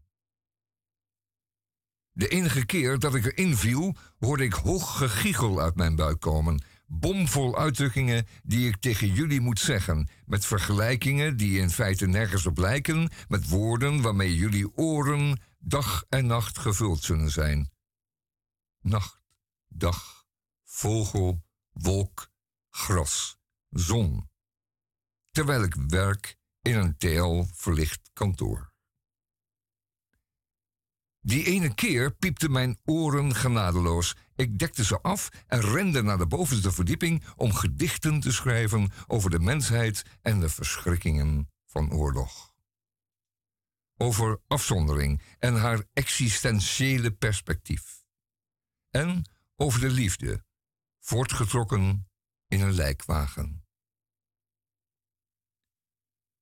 De enige keer dat ik erin viel, hoorde ik hoog gegiegel uit mijn buik komen. Bomvol uitdrukkingen die ik tegen jullie moet zeggen. Met vergelijkingen die in feite nergens op lijken. Met woorden waarmee jullie oren dag en nacht gevuld zullen zijn. Nacht, dag, vogel, wolk, gras, zon. Terwijl ik werk in een TL verlicht kantoor. Die ene keer piepten mijn oren genadeloos. Ik dekte ze af en rende naar de bovenste verdieping om gedichten te schrijven over de mensheid en de verschrikkingen van oorlog. Over afzondering en haar existentiële perspectief. En over de liefde, voortgetrokken in een lijkwagen.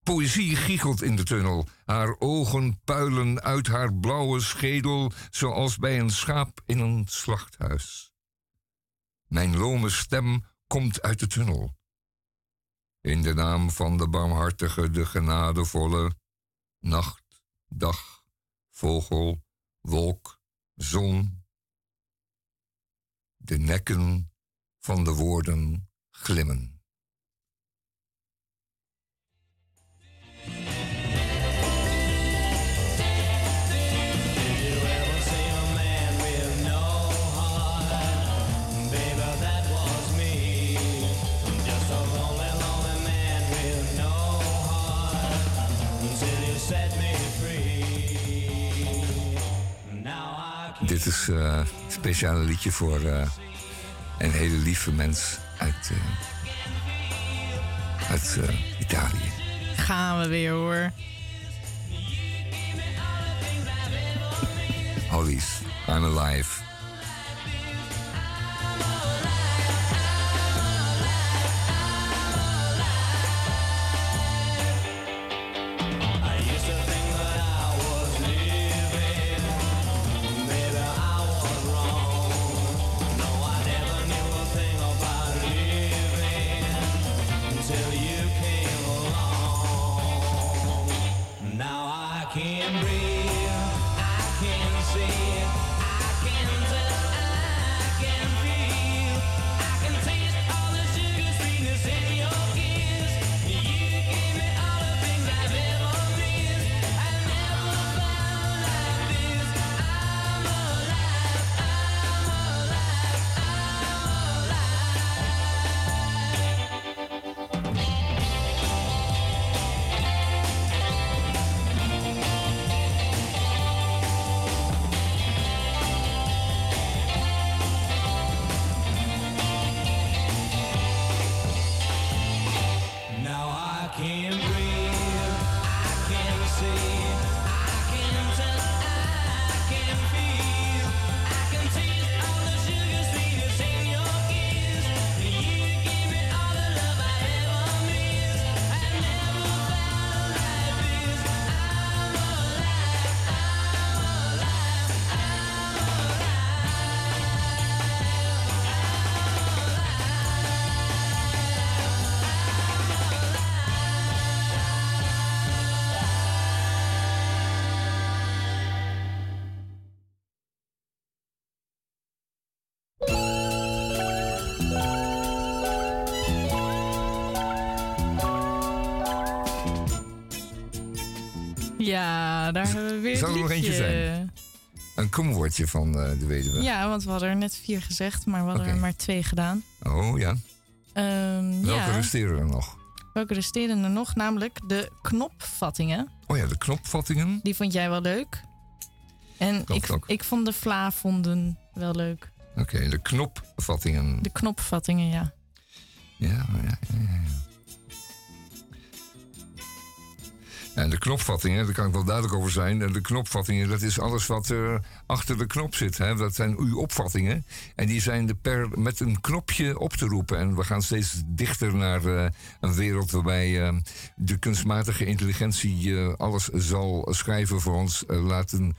Poëzie giechelt in de tunnel. Haar ogen puilen uit haar blauwe schedel, zoals bij een schaap in een slachthuis. Mijn lome stem komt uit de tunnel. In de naam van de barmhartige, de genadevolle, nacht, dag, vogel, wolk, zon. De nekken van de woorden glimmen. Dit is eh, een speciale liedje voor eh, een hele lieve mens uit, eh, uit Italië. Gaan we weer hoor. Hollies, I'm alive. Ja, daar hebben we weer Zal een er nog eentje zijn? Een komwoordje van eh, de weduwe. Ja, want we hadden er net vier gezegd, maar we hadden er maar twee gedaan. Oh ja. Ehm, Welke ja. resteren er nog? Welke resteren er nog? Namelijk de knopvattingen. Oh ja, de knopvattingen. Die vond jij wel leuk. En Klopt ik, ook. ik vond de vlaavonden wel leuk. Oké, de knopvattingen. De knopvattingen, ja. Ja, ja, ja, En de knopvattingen, daar kan ik wel duidelijk over zijn. De knopvattingen, dat is alles wat er achter de knop zit. Hè? Dat zijn uw opvattingen. En die zijn de per, met een knopje op te roepen. En we gaan steeds dichter naar eh, een wereld waarbij eh, de kunstmatige intelligentie eh, alles zal schrijven voor ons, laten,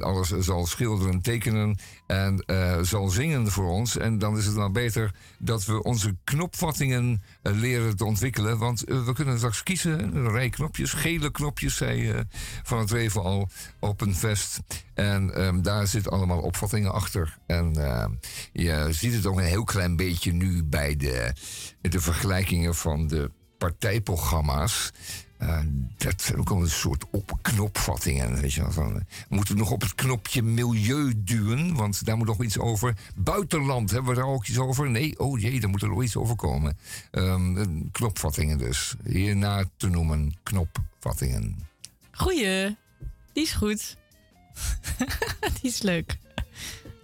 alles zal schilderen, tekenen en zal zingen voor ons. En dan is het wel beter dat we onze knopvattingen leren te ontwikkelen. Want we kunnen straks kiezen, een rij knopjes, gele knopjes, zei Van het Reven al, op een vest. En ehm, daar zitten allemaal opvattingen achter. En ehm, je ziet het ook een heel klein beetje nu bij de, de vergelijkingen van de partijprogramma's. Eh, dat zijn ook al een soort opknopvattingen. Weet je van, eh, we moeten nog op het knopje milieu duwen, want daar moet nog iets over. Buitenland, hebben we daar ook iets over? Nee, oh jee, daar moet er nog iets over komen. Ehm, eh, knopvattingen dus. Hierna te noemen knopvattingen. Goeie. Die is goed. Die is leuk.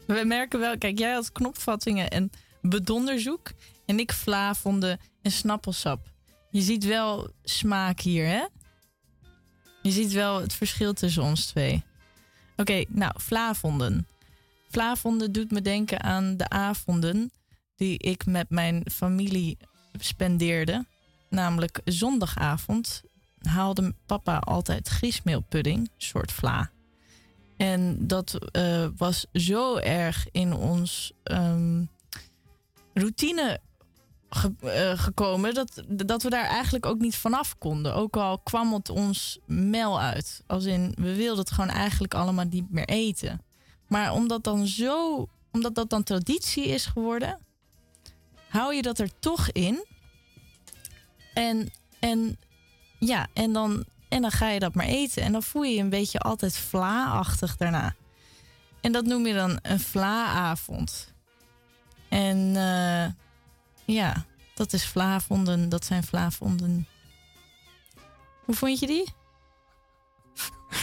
We merken wel, kijk, jij had knopvattingen en bedonderzoek. En ik vlaavonden en snappelsap. Je ziet wel smaak hier, hè? Je ziet wel het verschil tussen ons twee. Oké, nou, vlaavonden. Vlaavonden doet me denken aan de avonden die ik met mijn familie spendeerde. Namelijk zondagavond haalde papa altijd griesmeelpudding, soort vla. En dat eh, was zo erg in ons ehm, routine eh, gekomen dat, dat we daar eigenlijk ook niet vanaf konden. Ook al kwam het ons mel uit. Als in, we wilden het gewoon eigenlijk allemaal niet meer eten. Maar omdat, dan zo, omdat dat dan traditie is geworden, hou je dat er toch in. En, en ja, en dan, en dan ga je dat maar eten. En dan voel je je een beetje altijd vla-achtig daarna. En dat noem je dan een vla-avond. En eh, ja, dat is vlaavonden. Dat zijn vlaavonden. Hoe vond je die?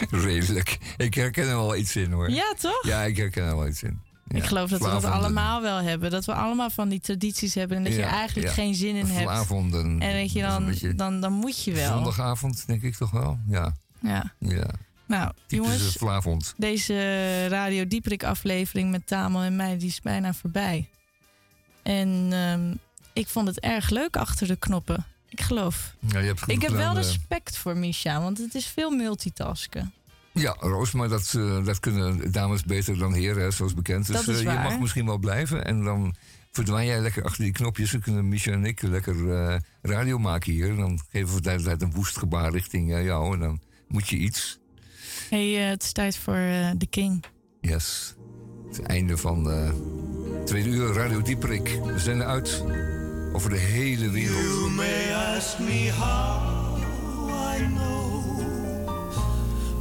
Redelijk. Ik herken er wel iets in hoor. Ja, toch? Ja, ik herken er wel iets in. Ik geloof dat we dat allemaal wel hebben. Dat we allemaal van die tradities hebben. En dat je eigenlijk geen zin in hebt. En dat je dan, beetje dan, dan moet je wel. Zondagavond, denk ik toch wel? Ja. Ja. ja. Nou, jongens. Deze Radio Dieprik aflevering met Tamel en mij, die is bijna voorbij. En ehm, ik vond het erg leuk achter de knoppen. Ik geloof. Ja, je hebt Ik heb wel respect voor Misha, want het is veel multitasken. Ja, Roos, maar dat, eh, dat kunnen dames beter dan heren, hè, zoals bekend. Dus Dat is eh, je mag misschien wel blijven. En dan verdwijn jij lekker achter die knopjes. Dan kunnen Micha en ik lekker eh, radio maken hier. En dan geven we tijd tijd een woest gebaar richting jou. En dan moet je iets. hey, het is tijd voor The King. Yes. Het einde van eh tweede uur Radio Dieperik. We zijn eruit over de hele wereld. You may ask me how I know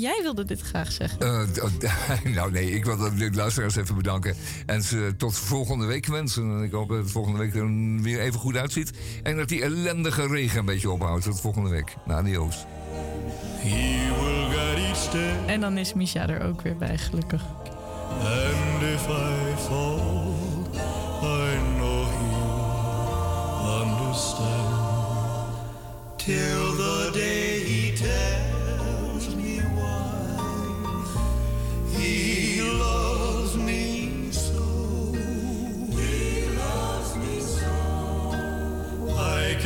Jij wilde dit graag zeggen. Eh, d- nou nee, ik wil de luisteraars even bedanken. En ze tot volgende week wensen. En ik hoop dat het volgende week er weer even goed uitziet. En dat die ellendige regen een beetje ophoudt. Tot volgende week. Nou, adios. Guide each step, En dan is Misha er ook weer bij, gelukkig. and if I fall, I know he'll understand. Till the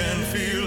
can feel